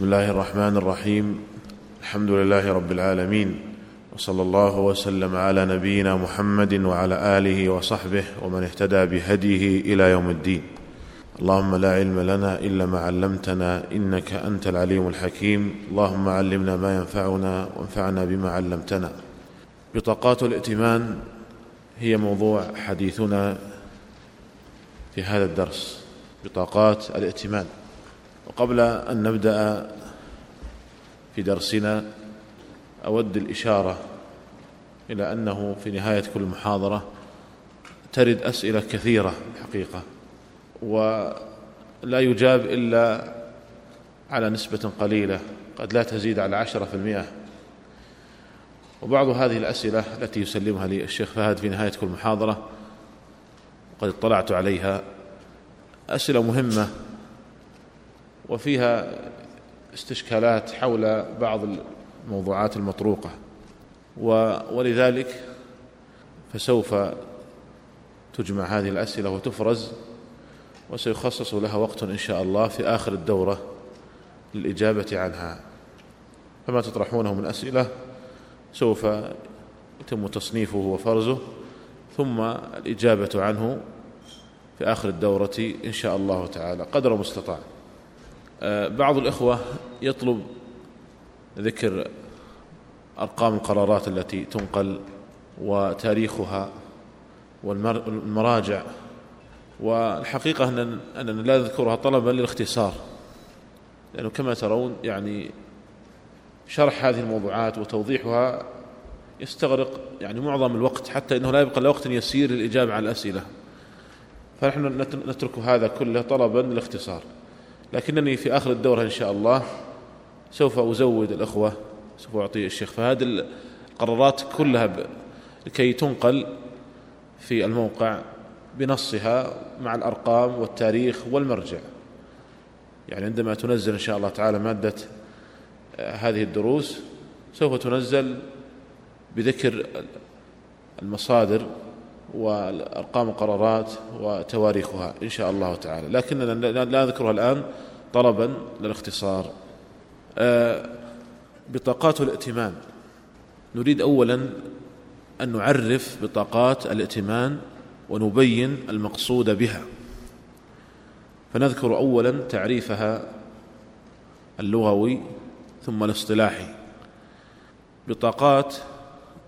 بسم الله الرحمن الرحيم. الحمد لله رب العالمين. وصلى الله وسلم على نبينا محمد وعلى آله وصحبه ومن اهتدى بهديه إلى يوم الدين. اللهم لا علم لنا إلا ما علمتنا إنك أنت العليم الحكيم. اللهم علمنا ما ينفعنا وانفعنا بما علمتنا. بطاقات الائتمان هي موضوع حديثنا في هذا الدرس. بطاقات الائتمان. وقبل أن نبدأ في درسنا أود الإشارة إلى أنه في نهاية كل محاضرة ترد أسئلة كثيرة الحقيقة ولا يجاب إلا على نسبة قليلة قد لا تزيد على عشرة في المئة. وبعض هذه الأسئلة التي يسلمها لي الشيخ فهد في نهاية كل محاضرة وقد اطلعت عليها أسئلة مهمة وفيها استشكالات حول بعض الموضوعات المطروقة. ولذلك فسوف تجمع هذه الأسئلة وتفرز وسيخصص لها وقت إن شاء الله في آخر الدورة للإجابة عنها. فما تطرحونه من أسئلة سوف يتم تصنيفه وفرزه ثم الإجابة عنه في آخر الدورة إن شاء الله تعالى قدر مستطاع بعض الإخوة يطلب ذكر أرقام القرارات التي تنقل وتاريخها والمراجع والحقيقة أننا لا نذكرها طلبا للاختصار لأنه كما ترون يعني شرح هذه الموضوعات وتوضيحها يستغرق يعني معظم الوقت حتى إنه لا يبقى وقت يسير للإجابة على الأسئلة. فنحن نترك هذا كله طلبا للاختصار. لكنني في آخر الدورة إن شاء الله سوف أزود الأخوة سوف أعطي الشيخ فهذه القرارات كلها لكي تنقل في الموقع بنصها مع الأرقام والتاريخ والمرجع. يعني عندما تنزل إن شاء الله تعالى مادة آه، هذه الدروس سوف تنزل بذكر المصادر وأرقام القرارات وتواريخها إن شاء الله تعالى. لكننا لا نذكرها الآن طلبا للاختصار. آه، بطاقات الائتمان. نريد أولا أن نعرف بطاقات الائتمان ونبين المقصود بها. فنذكر أولا تعريفها اللغوي ثم الاصطلاحي. بطاقات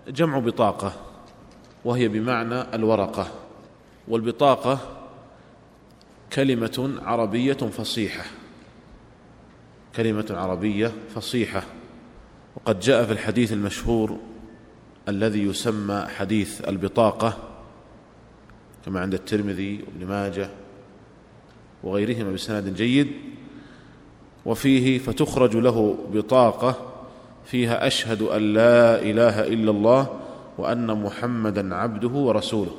جمع بطاقة. وهي بمعنى الورقة. والبطاقة كلمة عربية فصيحة. كلمة عربية فصيحة. وقد جاء في الحديث المشهور الذي يسمى حديث البطاقة كما عند الترمذي وابن ماجه وغيرهما بسند جيد. وفيه فتخرج له بطاقة فيها أشهد أن لا إله إلا الله وأن محمدا عبده ورسوله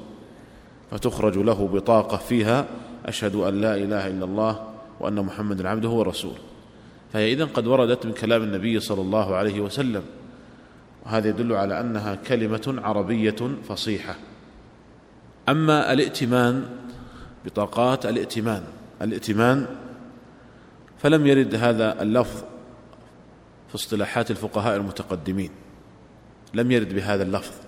فتخرج له بطاقة فيها أشهد أن لا إله إلا الله وأن محمدا عبده ورسوله. فهي إذن قد وردت من كلام النبي صلى الله عليه وسلم وهذا يدل على أنها كلمة عربية فصيحة. أما الائتمان بطاقات الائتمان الائتمان فلم يرد هذا اللفظ في اصطلاحات الفقهاء المتقدمين لم يرد بهذا اللفظ.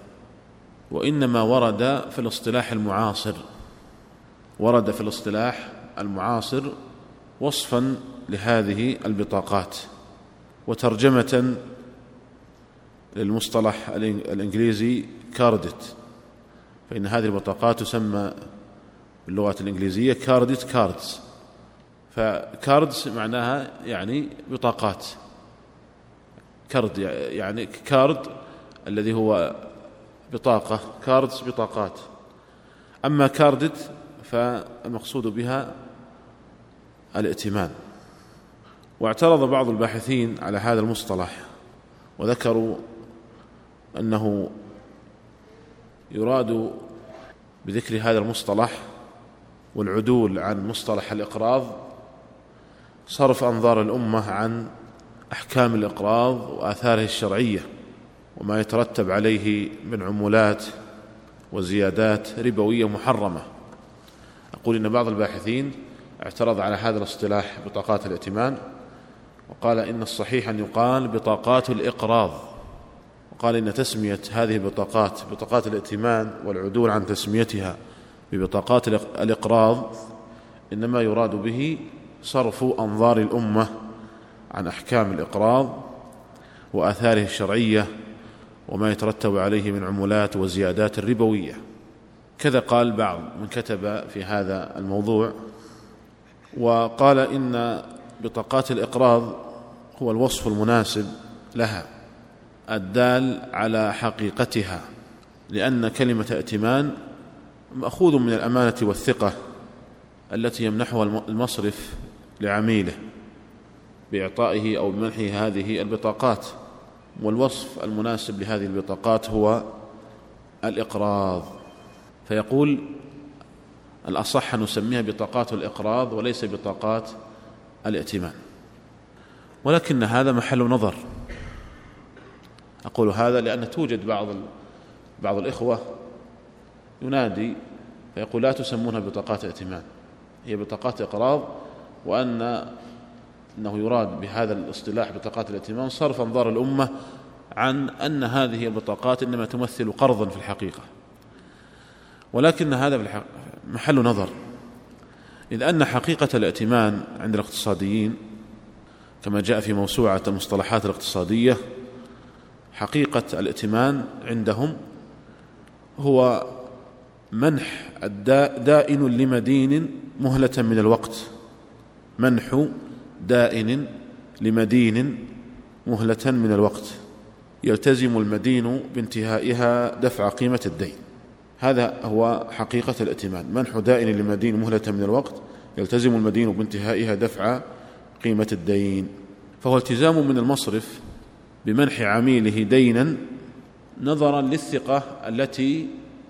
وإنما ورد في الاصطلاح المعاصر. ورد في الاصطلاح المعاصر وصفا لهذه البطاقات وترجمة للمصطلح الإنجليزي credit فإن هذه البطاقات تسمى باللغة الإنجليزية credit cards. ف cards معناها يعني بطاقات. card يعني card الذي هو بطاقة cards بطاقات. أما credit فالمقصود بها الائتمان. واعترض بعض الباحثين على هذا المصطلح وذكروا أنه يراد بذكر هذا المصطلح والعدول عن مصطلح الإقراض صرف أنظار الأمة عن أحكام الإقراض وآثاره الشرعية. وما يترتب عليه من عمولات وزيادات ربوية محرمة. أقول إن بعض الباحثين اعترض على هذا الاصطلاح بطاقات الائتمان وقال إن الصحيح أن يقال بطاقات الإقراض وقال إن تسمية هذه البطاقات بطاقات الائتمان والعدول عن تسميتها ببطاقات الإقراض إنما يراد به صرف أنظار الأمة عن أحكام الإقراض وآثاره الشرعية وما يترتب عليه من عمولات وزيادات الربوية كذا قال بعض من كتب في هذا الموضوع وقال إن بطاقات الإقراض هو الوصف المناسب لها الدال على حقيقتها لأن كلمة ائتمان مأخوذ من الأمانة والثقة التي يمنحها المصرف لعميله بإعطائه أو بمنحه هذه البطاقات. والوصف المناسب لهذه البطاقات هو الإقراض. فيقول الأصح أن نسميها بطاقات الإقراض وليس بطاقات الائتمان. ولكن هذا محل نظر. أقول هذا لأن توجد بعض بعض الإخوة ينادي فيقول لا تسمونها بطاقات ائتمان هي بطاقات إقراض وأن أنه يراد بهذا الاصطلاح بطاقات الائتمان صرف أنظار الأمة عن أن هذه البطاقات إنما تمثل قرضا في الحقيقة. ولكن هذا في محل نظر. إذ أن حقيقة الائتمان عند الاقتصاديين كما جاء في موسوعة المصطلحات الاقتصادية حقيقة الائتمان عندهم هو منح دائن لمدين مهلة من الوقت. منح دائن لمدين مهلة من الوقت يلتزم المدين بانتهائها دفع قيمة الدين. هذا هو حقيقة الائتمان. منح دائن لمدين مهلة من الوقت يلتزم المدين بانتهائها دفع قيمة الدين. فهو التزام من المصرف بمنح عميله دينا نظرا للثقة التي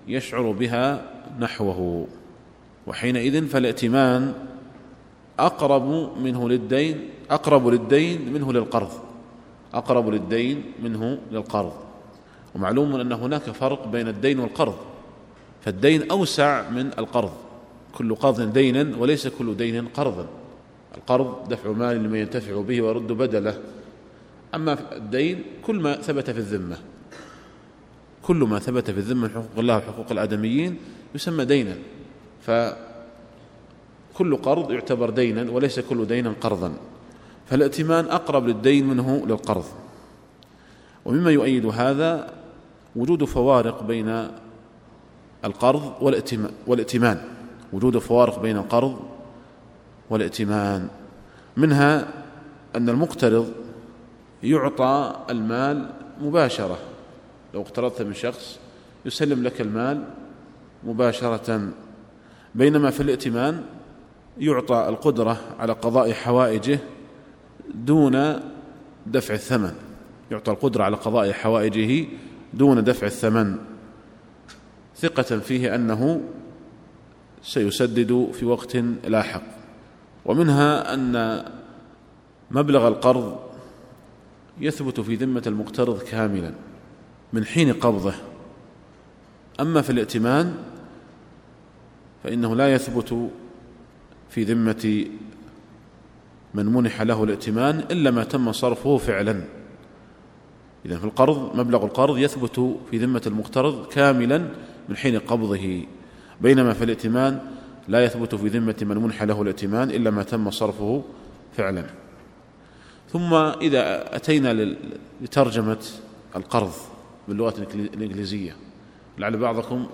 يشعر بها نحوه. وحينئذ فالائتمان أقرب منه للدين أقرب للدين منه للقرض. أقرب للدين منه للقرض. ومعلوم أن هناك فرق بين الدين والقرض. فالدين أوسع من القرض. كل قرض دينا وليس كل دين قرضا. القرض دفع مال لمن ينتفع به ويرد بدله. أما الدين كل ما ثبت في الذمة. كل ما ثبت في الذمة من حقوق الله وحقوق الآدميين يسمى دينا. فكل قرض يعتبر دينا وليس كل دين قرضا. فالائتمان أقرب للدين منه للقرض. ومما يؤيد هذا وجود فوارق بين القرض والائتمان. وجود فوارق بين القرض والائتمان. منها أن المقترض يعطى المال مباشرة. لو اقترضت من شخص يسلم لك المال مباشرة. بينما في الائتمان يعطى القدرة على قضاء حوائجه دون دفع الثمن. يعطى القدرة على قضاء حوائجه دون دفع الثمن. ثقة فيه أنه سيسدد في وقت لاحق. ومنها أن مبلغ القرض يثبت في ذمة المقترض كاملا من حين قبضه. أما في الائتمان فإنه لا يثبت في ذمة من منح له الائتمان إلا ما تم صرفه فعلا. إذا في القرض مبلغ القرض يثبت في ذمة المقترض كاملا من حين قبضه. بينما في الائتمان لا يثبت في ذمة من منح له الائتمان إلا ما تم صرفه فعلا. ثم إذا أتينا لترجمة القرض باللغة الإنجليزية لعل بعضكم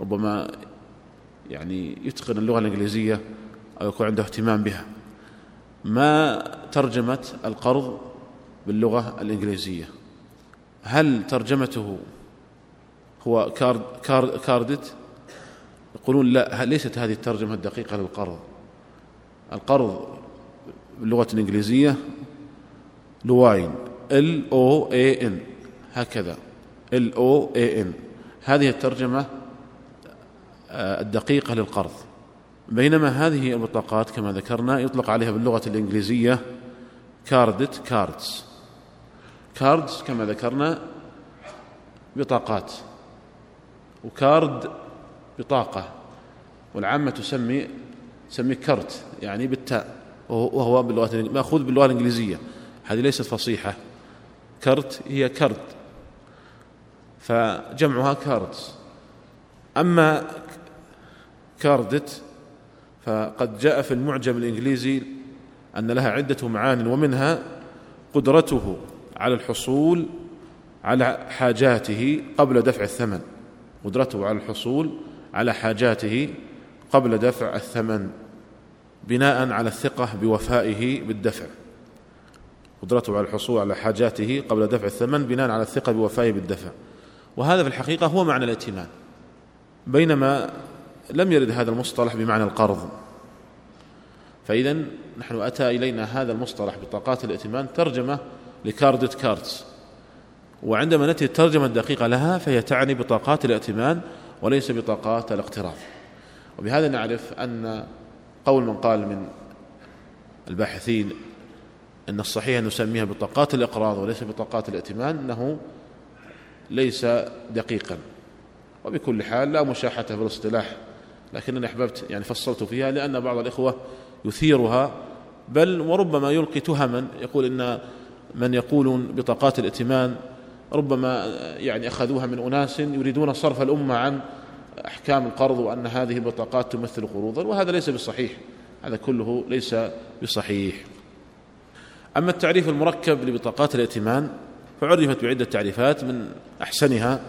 ربما يعني يتقن اللغة الإنجليزية أو يكون عنده اهتمام بها. ما ترجمة القرض باللغة الإنجليزية؟ هل ترجمته هو card card credit؟ يقولون لا ليست هذه الترجمة الدقيقة للقرض؟ القرض باللغة الإنجليزية loan L O A N هكذا L O A N هذه الترجمة الدقيقة للقرض. بينما هذه البطاقات كما ذكرنا يطلق عليها باللغة الإنجليزية credit cards cards كما ذكرنا بطاقات و card بطاقة والعامة تسمي تسمي كرت يعني بالتاء وهو باللغة مأخوذ باللغة الإنجليزية. هذه ليست فصيحة. كرت هي كرت فجمعها cards أما credit فقد جاء في المعجم الإنجليزي أن لها عدة معان ومنها قدرته على الحصول على حاجاته قبل دفع الثمن. قدرته على الحصول على حاجاته قبل دفع الثمن بناء على الثقة بوفائه بالدفع. قدرته على الحصول على حاجاته قبل دفع الثمن بناء على الثقة بوفائه بالدفع. وهذا في الحقيقة هو معنى الائتمان. بينما لم يرد هذا المصطلح بمعنى القرض. فإذا نحن أتى إلينا هذا المصطلح بطاقات الائتمان ترجمة لكاردت كاردز وعندما نأتي الترجمة الدقيقة لها فهي تعني بطاقات الائتمان وليس بطاقات الاقتراض. وبهذا نعرف أن قول من قال من الباحثين أن الصحيح أن نسميها بطاقات الإقراض وليس بطاقات الائتمان أنه ليس دقيقا. وبكل حال لا مشاحة في الاصطلاح لكنني أحببت يعني فصلت فيها لأن بعض الإخوة يثيرها بل وربما يلقي تهما يقول إن من يقولون بطاقات الائتمان ربما يعني أخذوها من أناس يريدون صرف الأمة عن أحكام القرض وأن هذه البطاقات تمثل قروضا وهذا ليس بصحيح هذا كله ليس بصحيح. أما التعريف المركب لبطاقات الائتمان فعرفت بعدة تعريفات من أحسنها.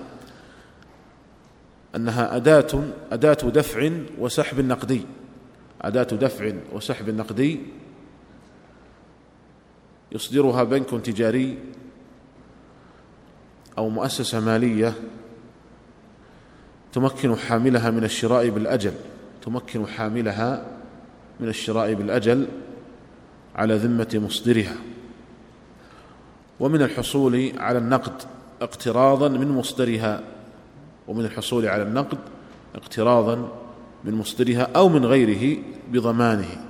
أنها أداة أداة دفع وسحب نقدي. أداة دفع وسحب نقدي. يصدرها بنك تجاري أو مؤسسة مالية. تمكن حاملها من الشراء بالأجل. تمكن حاملها من الشراء بالأجل على ذمة مصدرها. ومن الحصول على النقد اقتراضا من مصدرها. ومن الحصول على النقد اقتراضا من مصدرها أو من غيره بضمانه.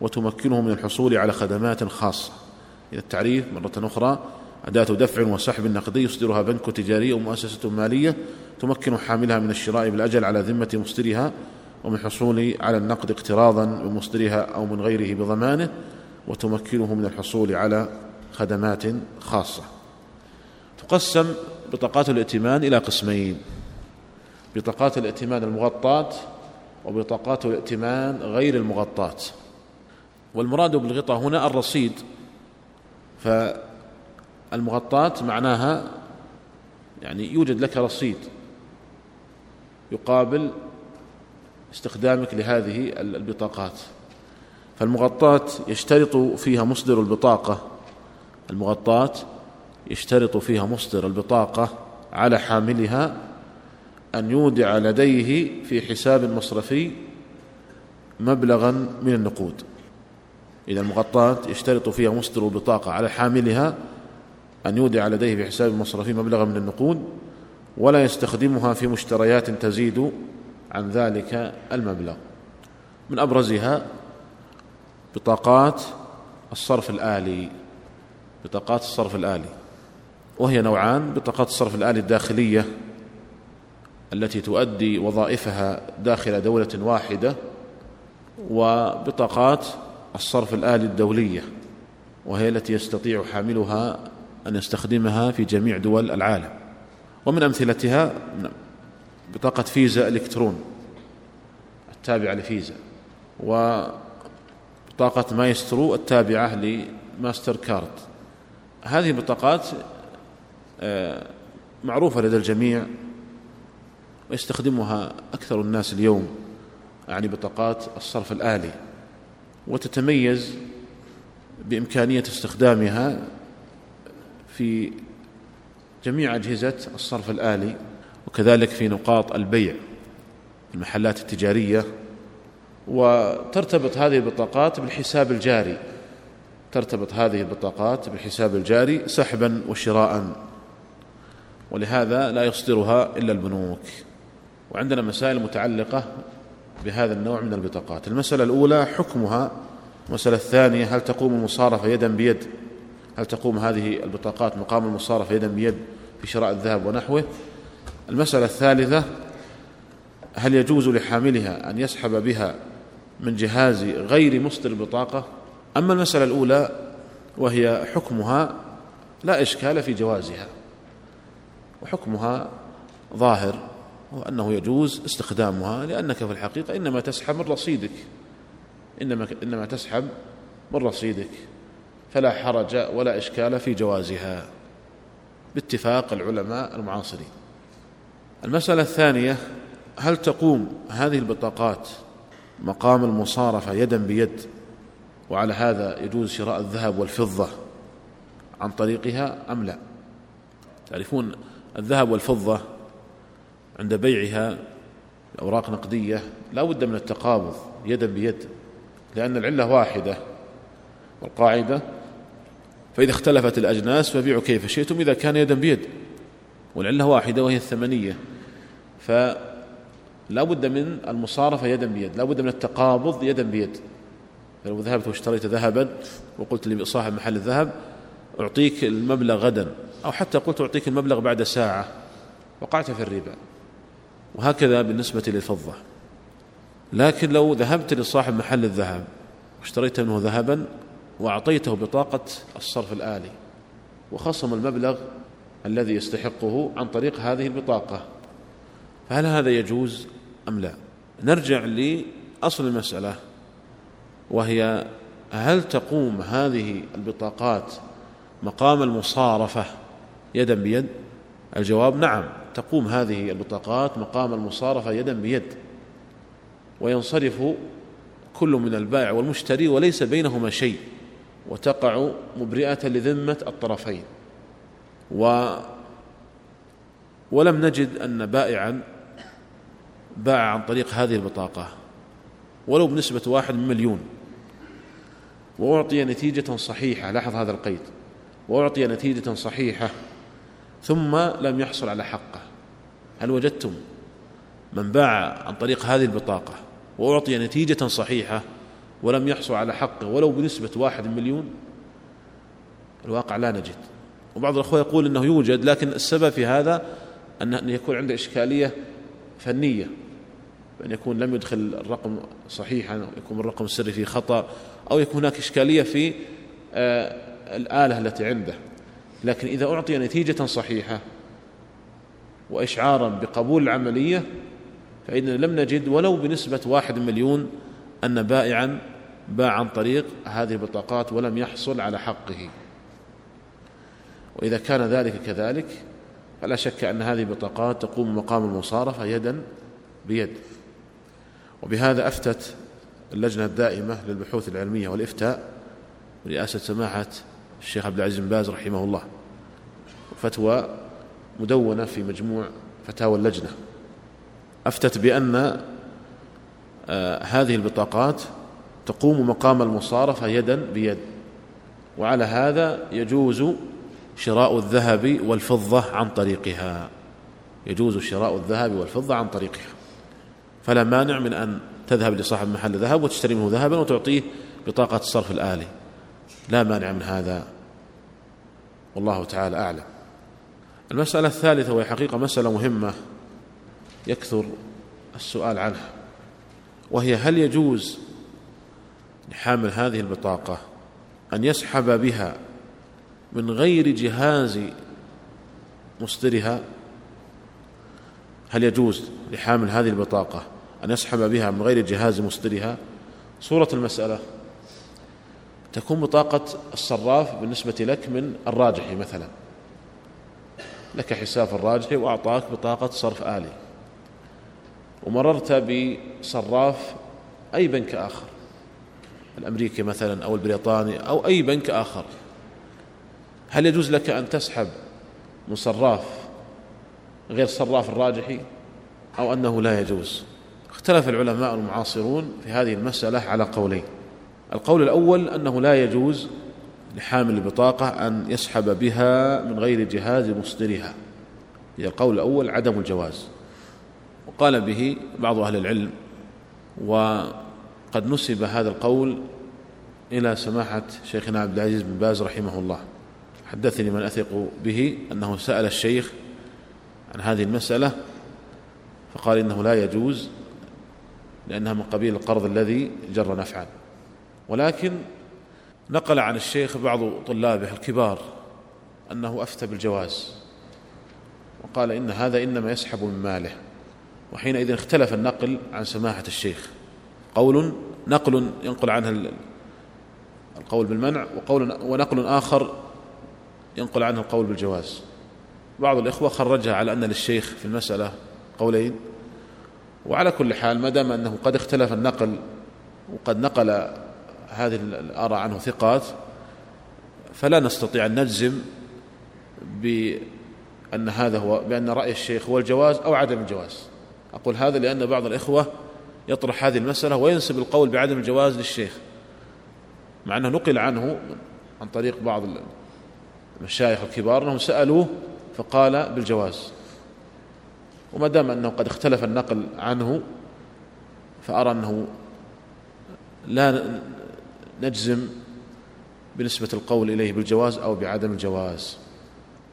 وتمكنه من الحصول على خدمات خاصة. إلى التعريف مرة أخرى أداة دفع وسحب نقدي يصدرها بنك تجاري أو مؤسسة مالية تمكن حاملها من الشراء بالأجل على ذمة مصدرها ومن الحصول على النقد اقتراضا من مصدرها أو من غيره بضمانه. وتمكنه من الحصول على خدمات خاصة. تقسم بطاقات الائتمان إلى قسمين بطاقات الائتمان المغطاة وبطاقات الائتمان غير المغطاة. والمراد بالغطاء هنا الرصيد فالمغطاة معناها يعني يوجد لك رصيد يقابل استخدامك لهذه البطاقات. فالمغطاة يشترط فيها مصدر البطاقة المغطاة يشترط فيها مصدر البطاقة على حاملها أن يودع لديه في حساب مصرفي مبلغا من النقود. إذا المغطاة يشترط فيها مصدر البطاقة على حاملها أن يودع لديه في حساب مصرفي مبلغا من النقود ولا يستخدمها في مشتريات تزيد عن ذلك المبلغ. من أبرزها بطاقات الصرف الآلي. بطاقات الصرف الآلي. وهي نوعان بطاقات الصرف الآلي الداخلية التي تؤدي وظائفها داخل دولة واحدة وبطاقات الصرف الآلي الدولية وهي التي يستطيع حاملها أن يستخدمها في جميع دول العالم. ومن أمثلتها بطاقة فيزا إلكترون التابعة لفيزا وبطاقة مايسترو التابعة لماستر كارد. هذه البطاقات معروفة لدى الجميع ويستخدمها أكثر الناس اليوم يعني بطاقات الصرف الآلي وتتميز بإمكانية استخدامها في جميع أجهزة الصرف الآلي وكذلك في نقاط البيع المحلات التجارية وترتبط هذه البطاقات بالحساب الجاري. ترتبط هذه البطاقات بالحساب الجاري سحبا وشراء ولهذا لا يصدرها إلا البنوك. وعندنا مسائل متعلقة بهذا النوع من البطاقات. المسألة الأولى حكمها. المسألة الثانية هل تقوم المصارفة يدا بيد؟ هل تقوم هذه البطاقات مقام المصارفة يدا بيد في شراء الذهب ونحوه؟ المسألة الثالثة هل يجوز لحاملها أن يسحب بها من جهاز غير مصدر بطاقة أما المسألة الأولى وهي حكمها لا إشكال في جوازها. وحكمها ظاهر وأنه يجوز استخدامها لأنك في الحقيقة إنما تسحب من رصيدك. إنما إنما تسحب من رصيدك. فلا حرج ولا إشكال في جوازها. باتفاق العلماء المعاصرين. المسألة الثانية هل تقوم هذه البطاقات مقام المصارفة يدا بيد وعلى هذا يجوز شراء الذهب والفضة عن طريقها أم لا؟ تعرفون الذهب والفضة عند بيعها أوراق نقدية لا بد من التقابض يدا بيد لأن العلة واحدة والقاعدة فإذا اختلفت الأجناس فبيعوا كيف شئتم إذا كان يدا بيد والعلة واحدة وهي الثمنية فلا بد من المصارفة يدا بيد لا بد من التقابض يدا بيد. فلو ذهبت واشتريت ذهبا وقلت لصاحب محل الذهب أعطيك المبلغ غدا أو حتى قلت أعطيك المبلغ بعد ساعة وقعت في الربا. وهكذا بالنسبة للفضة. لكن لو ذهبت لصاحب محل الذهب واشتريت منه ذهبا وأعطيته بطاقة الصرف الآلي وخصم المبلغ الذي يستحقه عن طريق هذه البطاقة فهل هذا يجوز أم لا؟ نرجع لأصل المسألة وهي هل تقوم هذه البطاقات مقام المصارفة يدا بيد؟ الجواب نعم تقوم هذه البطاقات مقام المصارفة يدا بيد. وينصرف كل من البائع والمشتري وليس بينهما شيء وتقع مبرئة لذمة الطرفين. و ولم نجد أن بائعا باع عن طريق هذه البطاقة ولو بنسبة واحد من مليون. وأعطي نتيجة صحيحة لاحظ هذا القيد. وأعطي نتيجة صحيحة ثم لم يحصل على حقه. هل وجدتم من باع عن طريق هذه البطاقة وأعطي نتيجة صحيحة ولم يحصل على حقه ولو بنسبة واحد مليون؟ الواقع لا نجد. وبعض الأخوة يقول أنه يوجد لكن السبب في هذا أن يكون عنده إشكالية فنية بأن يكون لم يدخل الرقم صحيحا يكون الرقم السري فيه خطأ أو يكون هناك إشكالية في آه، الآلة التي عنده. لكن إذا أعطي نتيجة صحيحة وإشعارا بقبول العملية فإننا لم نجد ولو بنسبة واحد مليون أن بائعا باع عن طريق هذه البطاقات ولم يحصل على حقه. وإذا كان ذلك كذلك فلا شك أن هذه البطاقات تقوم مقام المصارفة يدا بيد. وبهذا أفتت اللجنة الدائمة للبحوث العلمية والإفتاء برئاسة سماحة الشيخ عبد العزيز بن باز رحمه الله. فتوى مدونة في مجموع فتاوى اللجنة. أفتت بأن آه هذه البطاقات تقوم مقام المصارفة يدا بيد. وعلى هذا يجوز شراء الذهب والفضة عن طريقها. يجوز شراء الذهب والفضة عن طريقها. فلا مانع من أن تذهب لصاحب محل ذهب وتشتري منه ذهبا وتعطيه بطاقة الصرف الآلي. لا مانع من هذا. والله تعالى أعلم. المسألة الثالثة وهي حقيقة مسألة مهمة يكثر السؤال عنها وهي هل يجوز لحامل هذه البطاقة أن يسحب بها من غير جهاز مصدرها؟ هل يجوز لحامل هذه البطاقة أن يسحب بها من غير جهاز مصدرها؟ صورة المسألة. تكون بطاقة الصراف بالنسبة لك من الراجحي مثلا. لك حساب الراجحي وأعطاك بطاقة صرف آلي. ومررت بصراف أي بنك آخر. الأمريكي مثلا أو البريطاني أو أي بنك آخر. هل يجوز لك أن تسحب من صراف غير صراف الراجحي؟ أو أنه لا يجوز؟ اختلف العلماء المعاصرون في هذه المسألة على قولين. القول الأول أنه لا يجوز لحامل البطاقة أن يسحب بها من غير جهاز مصدرها. هي القول الأول عدم الجواز. وقال به بعض أهل العلم وقد نسب هذا القول إلى سماحة شيخنا عبد العزيز بن باز رحمه الله. حدثني من أثق به أنه سأل الشيخ عن هذه المسألة فقال إنه لا يجوز لأنها من قبيل القرض الذي جر نفعا. ولكن نقل عن الشيخ بعض طلابه الكبار أنه أفتى بالجواز وقال إن هذا إنما يسحب من ماله وحينئذ اختلف النقل عن سماحة الشيخ. قول نقل ينقل عنه القول بالمنع وقول ونقل آخر ينقل عنه القول بالجواز. بعض الإخوة خرجها على أن للشيخ في المسألة قولين وعلى كل حال ما دام أنه قد اختلف النقل وقد نقل هذه الآراء عنه ثقات فلا نستطيع أن نجزم بأن هذا هو بأن رأي الشيخ هو الجواز أو عدم الجواز. أقول هذا لأن بعض الإخوة يطرح هذه المسألة وينسب القول بعدم الجواز للشيخ مع أنه نقل عنه عن طريق بعض المشايخ الكبار أنهم سألوه فقال بالجواز. وما دام أنه قد اختلف النقل عنه فأرى أنه لا نجزم بنسبة القول إليه بالجواز أو بعدم الجواز.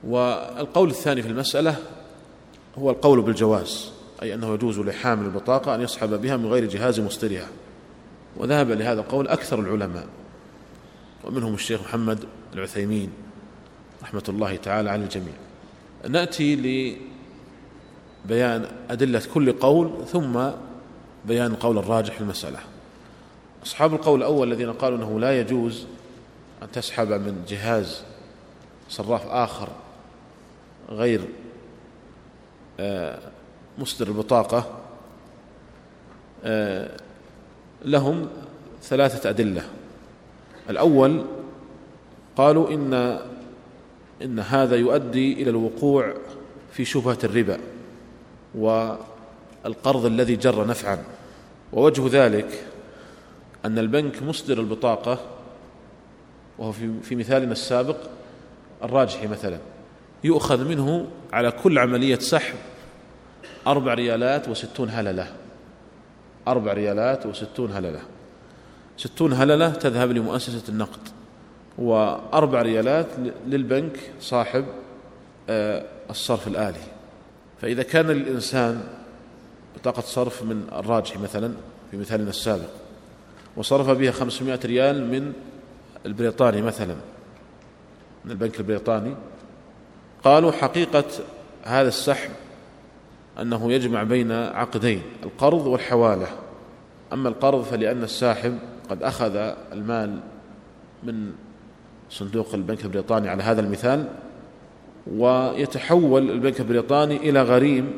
والقول الثاني في المسألة هو القول بالجواز أي أنه يجوز لحامل البطاقة أن يصحب بها من غير جهاز مصدرها. وذهب لهذا القول أكثر العلماء ومنهم الشيخ محمد العثيمين رحمة الله تعالى على الجميع. نأتي لبيان أدلة كل قول ثم بيان القول الراجح في المسألة. أصحاب القول الأول الذين قالوا أنه لا يجوز أن تسحب من جهاز صراف آخر غير آه، مصدر البطاقة آه، لهم ثلاثة أدلة. الأول قالوا إن إن هذا يؤدي إلى الوقوع في شبهة الربا والقرض الذي جر نفعا. ووجه ذلك أن البنك مصدر البطاقة وهو في مثالنا السابق الراجحي مثلا يؤخذ منه على كل عملية سحب أربع ريالات وستون هللة. أربع ريالات وستون هللة. ستون هللة تذهب لمؤسسة النقد وأربع ريالات للبنك صاحب آه، الصرف الآلي. فإذا كان للإنسان بطاقة صرف من الراجح مثلا في مثالنا السابق وصرف بها خمسمائة ريال من البريطاني مثلا من البنك البريطاني. قالوا حقيقة هذا السحب أنه يجمع بين عقدين القرض والحوالة. أما القرض فلأن الساحب قد أخذ المال من صندوق البنك البريطاني على هذا المثال ويتحول البنك البريطاني إلى غريم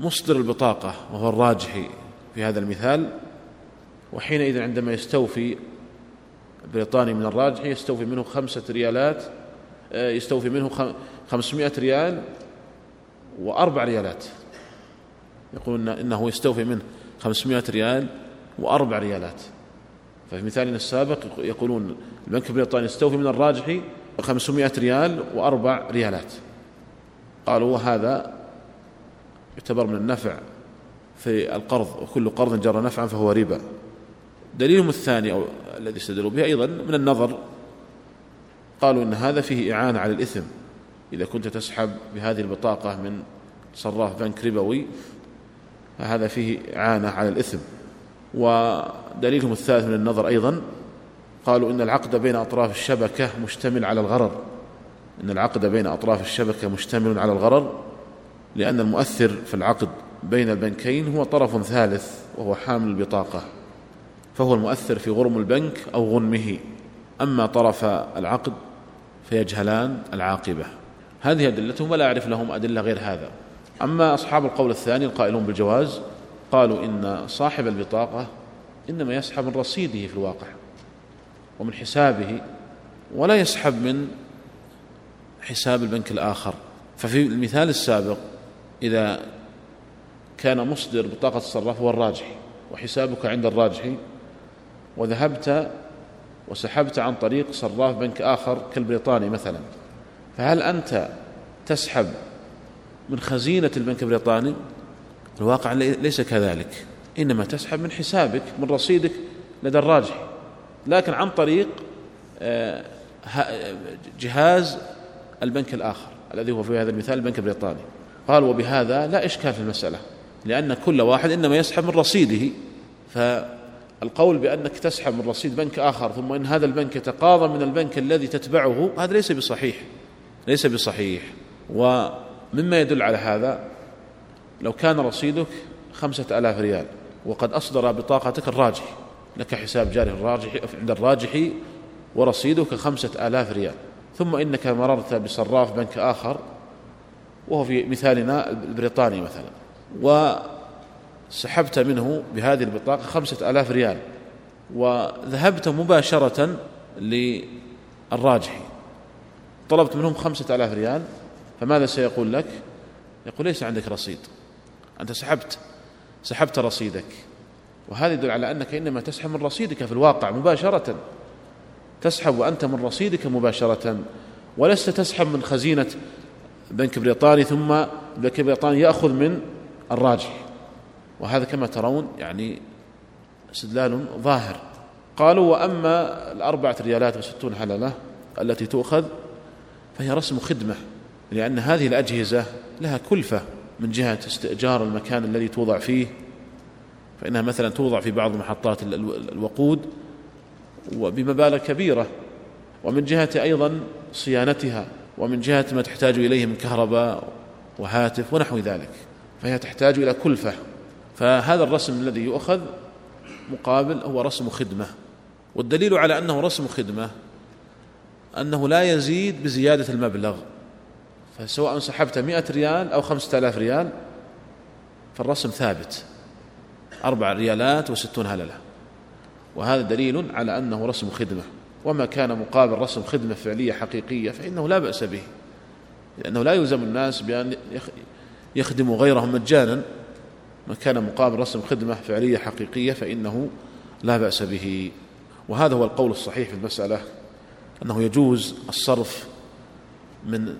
مصدر البطاقة وهو الراجحي في هذا المثال. وحينئذ عندما يستوفي البريطاني من الراجحي يستوفي منه خمسة ريالات آه، يستوفي منه خمسمائة ريال وأربع ريالات. يقولون إنه يستوفي منه خمسمائة ريال وأربع ريالات. ففي مثالنا السابق يقولون البنك البريطاني يستوفي من الراجحي 500 ريال وأربع ريالات. قالوا وهذا يعتبر من النفع في القرض وكل قرض جرى نفعا فهو ربا. دليلهم الثاني أو الذي استدلوا به أيضا من النظر قالوا إن هذا فيه إعانة على الإثم. إذا كنت تسحب بهذه البطاقة من صراف بنك ربوي فهذا فيه إعانة على الإثم. ودليلهم الثالث من النظر أيضا قالوا إن العقد بين أطراف الشبكة مشتمل على الغرر. إن العقد بين أطراف الشبكة مشتمل على الغرر لأن المؤثر في العقد بين البنكين هو طرف ثالث وهو حامل البطاقة. فهو المؤثر في غرم البنك أو غنمه. أما طرف العقد فيجهلان العاقبة. هذه أدلتهم ولا أعرف لهم أدلة غير هذا. أما أصحاب القول الثاني القائلون بالجواز قالوا إن صاحب البطاقة إنما يسحب من رصيده في الواقع ومن حسابه ولا يسحب من حساب البنك الآخر. ففي المثال السابق إذا كان مصدر بطاقة الصراف هو الراجحي وحسابك عند الراجحي وذهبت وسحبت عن طريق صراف بنك آخر كالبريطاني مثلا. فهل أنت تسحب من خزينة البنك البريطاني؟ الواقع ليس كذلك. إنما تسحب من حسابك من رصيدك لدى الراجح. لكن عن طريق آه، جهاز البنك الآخر الذي هو في هذا المثال البنك البريطاني. قال وبهذا لا إشكال في المسألة لأن كل واحد إنما يسحب من رصيده. فالقول بأنك تسحب من رصيد بنك آخر ثم إن هذا البنك يتقاضى من البنك الذي تتبعه هذا ليس بصحيح ليس بصحيح. ومما يدل على هذا لو كان رصيدك خمسة آلاف ريال وقد أصدر بطاقتك الراجح لك حساب جاري الراجح عند الراجح ورصيدك خمسة آلاف ريال. ثم إنك مررت بصراف بنك آخر وهو في مثالنا البريطاني مثلا. وسحبت منه بهذه البطاقة خمسة آلاف ريال وذهبت مباشرة للراجحي. طلبت منهم خمسة آلاف ريال فماذا سيقول لك؟ يقول ليس عندك رصيد أنت سحبت سحبت رصيدك. وهذا يدل على أنك إنما تسحب من رصيدك في الواقع مباشرة. تسحب وأنت من رصيدك مباشرة ولست تسحب من خزينة بنك بريطاني ثم بنك بريطاني يأخذ من الراجح وهذا كما ترون يعني استدلال ظاهر. قالوا وأما الأربعة ريالات وستون حللة التي تؤخذ فهي رسم خدمة لأن هذه الأجهزة لها كلفة من جهة استئجار المكان الذي توضع فيه فإنها مثلا توضع في بعض محطات الوقود وبمبالغ كبيرة ومن جهة أيضا صيانتها ومن جهة ما تحتاج إليه من كهرباء وهاتف ونحو ذلك فهي تحتاج إلى كلفة. فهذا الرسم الذي يؤخذ مقابل هو رسم خدمة والدليل على أنه رسم خدمة أنه لا يزيد بزيادة المبلغ فسواء سحبت مئة ريال أو خمسة آلاف ريال فالرسم ثابت أربع ريالات وستون هللة وهذا دليل على أنه رسم خدمة وما كان مقابل رسم خدمة فعلية حقيقية فإنه لا بأس به لأنه لا يلزم الناس بأن يخدموا غيرهم مجانا. ما كان مقابل رسم خدمة فعلية حقيقية فإنه لا بأس به. وهذا هو القول الصحيح في المسألة أنه يجوز الصرف من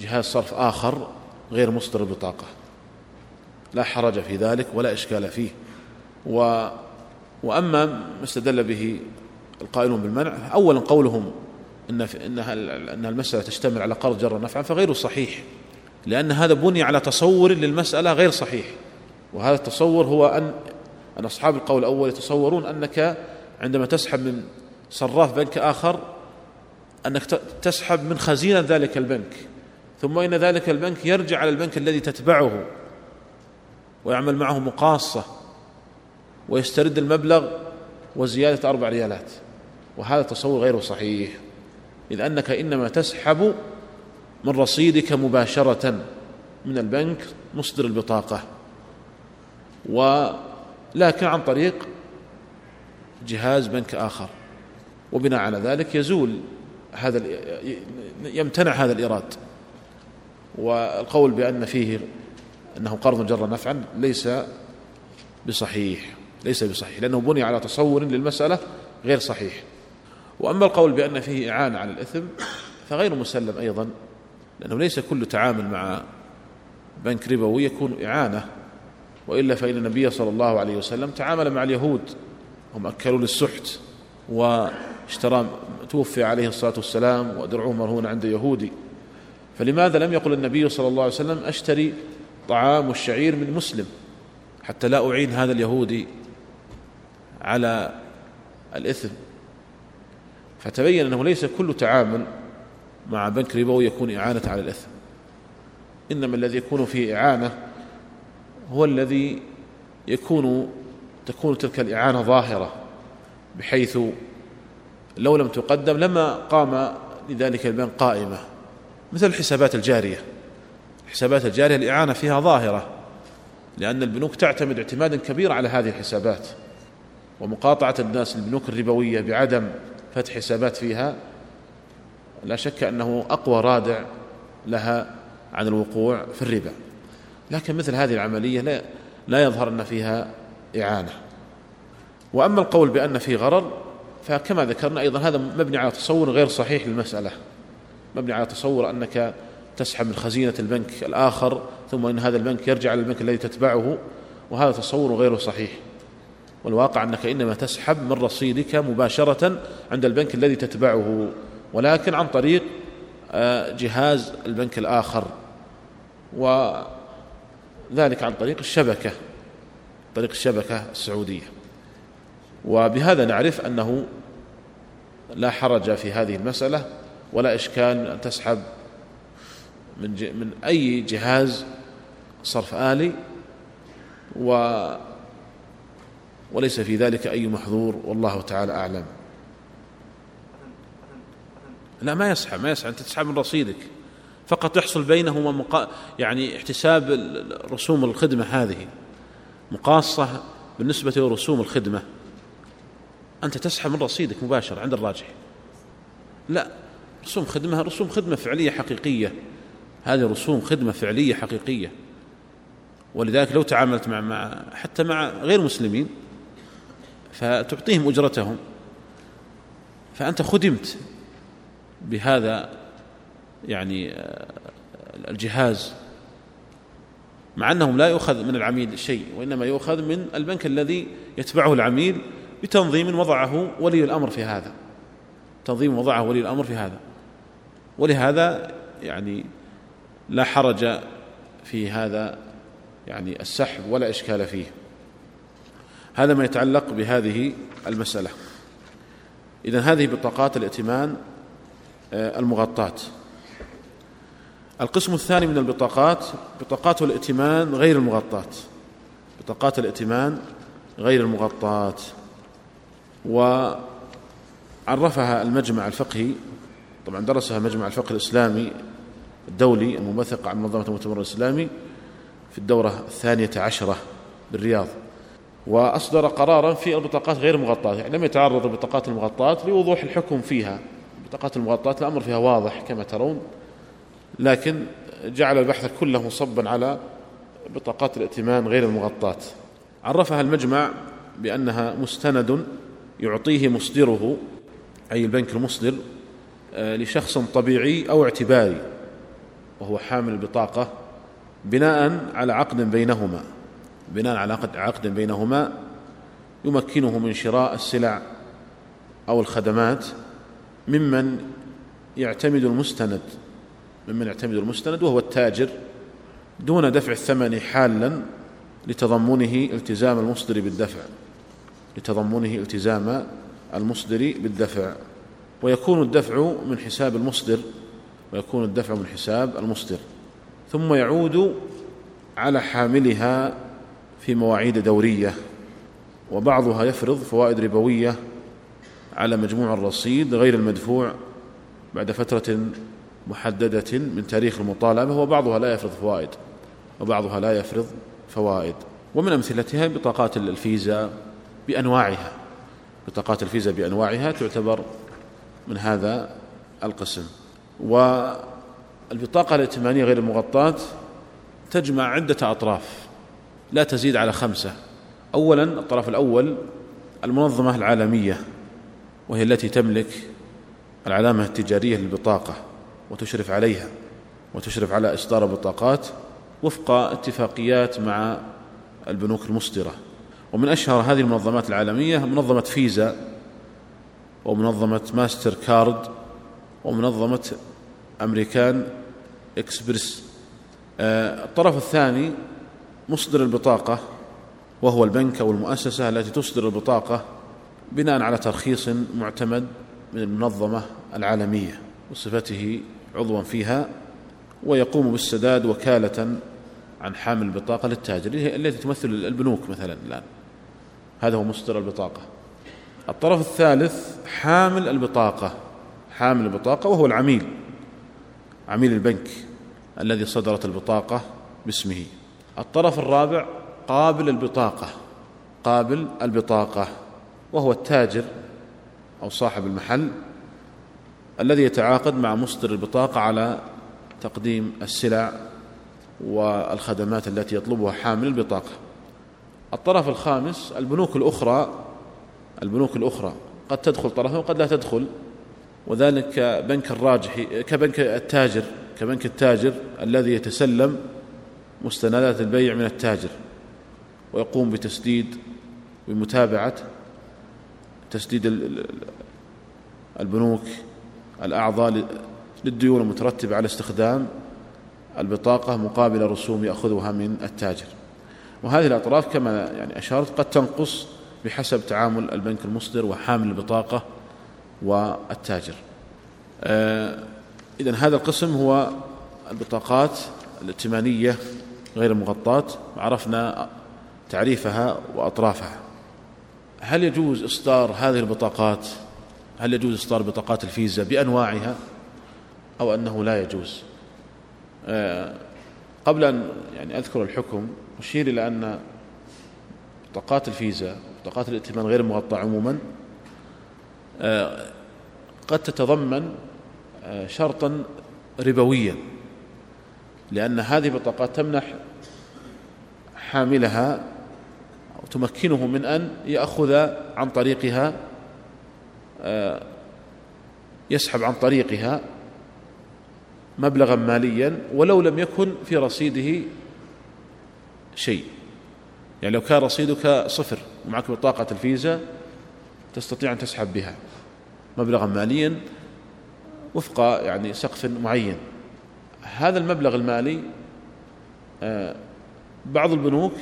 جهاز صرف آخر غير مصدر البطاقة. لا حرج في ذلك ولا إشكال فيه. و وأما ما استدل به القائلون بالمنع أولا قولهم إن إنها أن المسألة تشتمل على قرض جر نفعا فغير صحيح لأن هذا بني على تصور للمسألة غير صحيح. وهذا التصور هو أن أن أصحاب القول الأول يتصورون أنك عندما تسحب من صراف بنك آخر أنك تسحب من خزينة ذلك البنك ثم إن ذلك البنك يرجع على البنك الذي تتبعه ويعمل معه مقاصة ويسترد المبلغ وزيادة أربع ريالات وهذا تصور غير صحيح إذ أنك إنما تسحب من رصيدك مباشرة من البنك مصدر البطاقة. ولكن عن طريق جهاز بنك آخر. وبناء على ذلك يزول هذا يمتنع هذا الإيراد. والقول بأن فيه أنه قرض جر نفعا ليس بصحيح ليس بصحيح لأنه بني على تصور للمسألة غير صحيح. وأما القول بأن فيه إعانة على الإثم فغير مسلم أيضا لأنه ليس كل تعامل مع بنك ربوي يكون إعانة. وإلا فإن النبي صلى الله عليه وسلم تعامل مع اليهود هم أكلوا للسحت واشترى توفي عليه الصلاة والسلام ودرعه مرهون عند يهودي. فلماذا لم يقل النبي صلى الله عليه وسلم أشتري طعام الشعير من مسلم حتى لا أعين هذا اليهودي على الإثم؟ فتبين أنه ليس كل تعامل مع بنك ربوي يكون إعانة على الإثم. إنما الذي يكون فيه إعانة هو الذي يكون تكون تلك الإعانة ظاهرة بحيث لو لم تقدم لما قام لذلك البنك قائمة. مثل الحسابات الجارية. الحسابات الجارية الإعانة فيها ظاهرة لأن البنوك تعتمد اعتمادا كبيرا على هذه الحسابات ومقاطعة الناس البنوك الربوية بعدم فتح حسابات فيها لا شك أنه أقوى رادع لها عن الوقوع في الربا. لكن مثل هذه العملية لا, لا يظهر أن فيها إعانة. وأما القول بأن في غرر فكما ذكرنا أيضا هذا مبني على تصور غير صحيح للمسألة. مبني على تصور أنك تسحب من خزينة البنك الآخر ثم إن هذا البنك يرجع على البنك الذي تتبعه وهذا تصور غير صحيح. والواقع أنك إنما تسحب من رصيدك مباشرة عند البنك الذي تتبعه ولكن عن طريق آه، جهاز البنك الآخر. وذلك عن طريق الشبكة طريق الشبكة السعودية. وبهذا نعرف أنه لا حرج في هذه المسألة ولا إشكال أن تسحب من, من أي جهاز صرف آلي و وليس في ذلك أي محظور والله تعالى أعلم. لا ما يسحب ما يسحب أنت تسحب من رصيدك. فقط يحصل بينهما مقا... يعني احتساب رسوم الخدمة هذه. مقاصة بالنسبة لرسوم الخدمة. أنت تسحب من رصيدك مباشرة عند الراجح. لا رسوم خدمة رسوم خدمة فعلية حقيقية. هذه رسوم خدمة فعلية حقيقية. ولذلك لو تعاملت مع, مع حتى مع غير مسلمين فتعطيهم أجرتهم. فأنت خدمت بهذا يعني آه، الجهاز مع أنهم لا يؤخذ من العميل شيء وإنما يؤخذ من البنك الذي يتبعه العميل بتنظيم وضعه ولي الأمر في هذا. تنظيم وضعه ولي الأمر في هذا. ولهذا يعني لا حرج في هذا يعني السحب ولا إشكال فيه. هذا ما يتعلق بهذه المسألة. إذن هذه بطاقات الائتمان آه، المغطاة. القسم الثاني من البطاقات بطاقات الائتمان غير المغطاة. بطاقات الائتمان غير المغطاة. وعرفها المجمع الفقهي طبعا درسها مجمع الفقه الإسلامي الدولي المنبثق عن منظمة المؤتمر الإسلامي في الدورة الثانية عشرة بالرياض. وأصدر قرارا في البطاقات غير المغطاة يعني لم يتعرض البطاقات المغطاة لوضوح الحكم فيها. البطاقات المغطاة الأمر فيها واضح كما ترون. لكن جعل البحث كله مصبا على بطاقات الائتمان غير المغطاة. عرفها المجمع بأنها مستند يعطيه مصدره أي البنك المصدر آه، لشخص طبيعي أو اعتباري وهو حامل البطاقة بناء على عقد بينهما. بناء على عقد بينهما يمكنه من شراء السلع أو الخدمات ممن يعتمد المستند. ممن يعتمد المستند وهو التاجر دون دفع الثمن حالا لتضمنه التزام المصدر بالدفع. لتضمنه التزام المصدر بالدفع. ويكون الدفع من حساب المصدر ويكون الدفع من حساب المصدر. ثم يعود على حاملها في مواعيد دورية. وبعضها يفرض فوائد ربوية على مجموع الرصيد غير المدفوع بعد فترة محددة من تاريخ المطالبة وبعضها لا يفرض فوائد وبعضها لا يفرض فوائد. ومن أمثلتها بطاقات الفيزا بأنواعها. بطاقات الفيزا بأنواعها تعتبر من هذا القسم. والبطاقة الائتمانية غير المغطاة تجمع عدة أطراف لا تزيد على خمسة. أولا الطرف الأول المنظمة العالمية وهي التي تملك العلامة التجارية للبطاقة. وتشرف عليها وتشرف على إصدار البطاقات وفق اتفاقيات مع البنوك المصدرة. ومن أشهر هذه المنظمات العالمية منظمة فيزا ومنظمة ماستر كارد ومنظمة أمريكان إكسبرس. آه، الطرف الثاني مصدر البطاقة وهو البنك أو المؤسسة التي تصدر البطاقة بناء على ترخيص معتمد من المنظمة العالمية بصفته عضوا فيها ويقوم بالسداد وكالة عن حامل البطاقة للتاجر التي تمثل البنوك مثلا الآن. هذا هو مصدر البطاقة. الطرف الثالث حامل البطاقة. حامل البطاقة وهو العميل عميل البنك الذي صدرت البطاقة باسمه. الطرف الرابع قابل البطاقة. قابل البطاقة وهو التاجر أو صاحب المحل. الذي يتعاقد مع مصدر البطاقة على تقديم السلع والخدمات التي يطلبها حامل البطاقة. الطرف الخامس البنوك الأخرى البنوك الأخرى. قد تدخل طرفا وقد لا تدخل. وذلك بنك الراجح كبنك التاجر كبنك التاجر الذي يتسلم مستندات البيع من التاجر ويقوم بتسديد بمتابعة تسديد البنوك الأعضاء للديون المترتبة على استخدام البطاقة مقابل رسوم يأخذها من التاجر. وهذه الأطراف كما يعني أشرت قد تنقص بحسب تعامل البنك المصدر وحامل البطاقة والتاجر. آه إذن هذا القسم هو البطاقات الائتمانية غير المغطاة. عرفنا تعريفها وأطرافها. هل يجوز إصدار هذه البطاقات هل يجوز إصدار بطاقات الفيزا بأنواعها أو أنه لا يجوز؟ آه قبل أن يعني أذكر الحكم أشير إلى أن بطاقات الفيزا بطاقات الائتمان غير المغطى عموما آه قد تتضمن آه شرطا ربويا لأن هذه البطاقات تمنح حاملها وتمكنه من أن يأخذ عن طريقها يسحب عن طريقها مبلغا ماليا ولو لم يكن في رصيده شيء. يعني لو كان رصيدك صفر ومعك بطاقة الفيزا تستطيع أن تسحب بها مبلغا ماليا وفق يعني سقف معين. هذا المبلغ المالي آه، بعض البنوك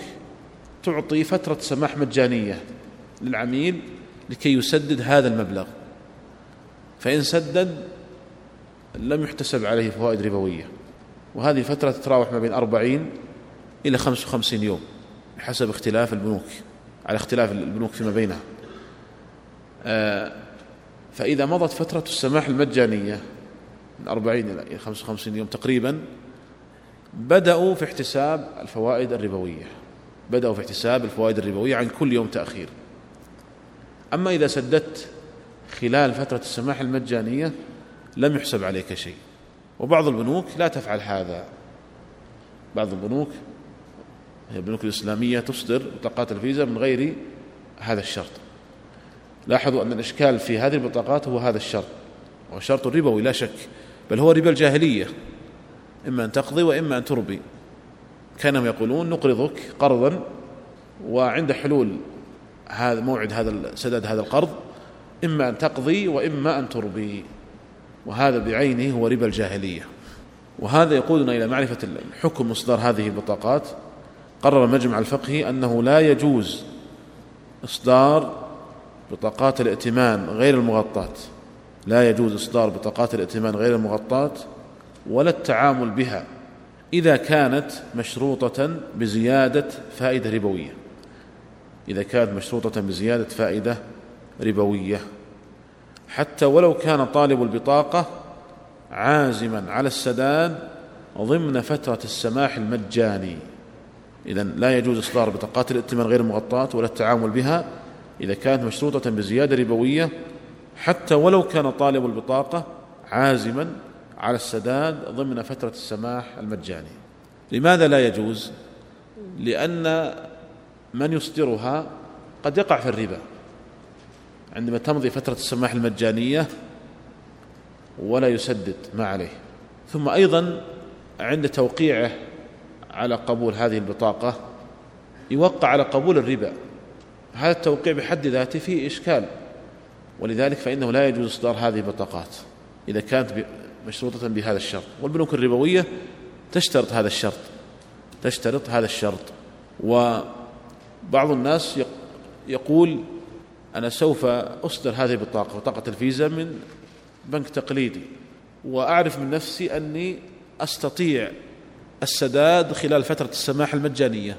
تعطي فترة سماح مجانية للعميل لكي يسدد هذا المبلغ. فإن سدد لم يحتسب عليه فوائد ربوية. وهذه فترة تتراوح ما بين أربعين إلى خمس وخمسين يوم بحسب اختلاف البنوك على اختلاف البنوك فيما بينها. آه، فإذا مضت فترة السماح المجانية من أربعين إلى خمس وخمسين يوم تقريبا بدأوا في احتساب الفوائد الربوية. بدأوا في احتساب الفوائد الربوية عن كل يوم تأخير. أما إذا سددت خلال فترة السماح المجانية لم يحسب عليك شيء. وبعض البنوك لا تفعل هذا. بعض البنوك البنوك الإسلامية تصدر بطاقات الفيزا من غير هذا الشرط. لاحظوا أن الإشكال في هذه البطاقات هو هذا الشرط. وهو شرط ربوي لا شك بل هو ربا الجاهلية. إما أن تقضي وإما أن تربي. كانوا يقولون نقرضك قرضا وعند حلول هذا موعد هذا سداد هذا القرض إما أن تقضي وإما أن تربي وهذا بعينه هو ربا الجاهلية. وهذا يقودنا إلى معرفة الحكم إصدار هذه البطاقات. قرر المجمع الفقهي أنه لا يجوز إصدار بطاقات الائتمان غير المغطاة. لا يجوز إصدار بطاقات الائتمان غير المغطاة ولا التعامل بها إذا كانت مشروطة بزيادة فائدة ربوية. إذا كانت مشروطة بزيادة فائدة ربوية. حتى ولو كان طالب البطاقة عازما على السداد ضمن فترة السماح المجاني. إذا لا يجوز إصدار بطاقات الائتمان غير المغطاة ولا التعامل بها إذا كانت مشروطة بزيادة ربوية. حتى ولو كان طالب البطاقة عازما على السداد ضمن فترة السماح المجاني. لماذا لا يجوز؟ لأن من يصدرها قد يقع في الربا. عندما تمضي فترة السماح المجانية ولا يسدد ما عليه. ثم أيضا عند توقيعه على قبول هذه البطاقة يوقع على قبول الربا. هذا التوقيع بحد ذاته فيه إشكال ولذلك فإنه لا يجوز إصدار هذه البطاقات إذا كانت مشروطة بهذا الشرط. والبنوك الربوية تشترط هذا الشرط تشترط هذا الشرط. وبعض الناس يقول أنا سوف أصدر هذه البطاقة بطاقة الفيزا من بنك تقليدي وأعرف من نفسي أني أستطيع السداد خلال فترة السماح المجانية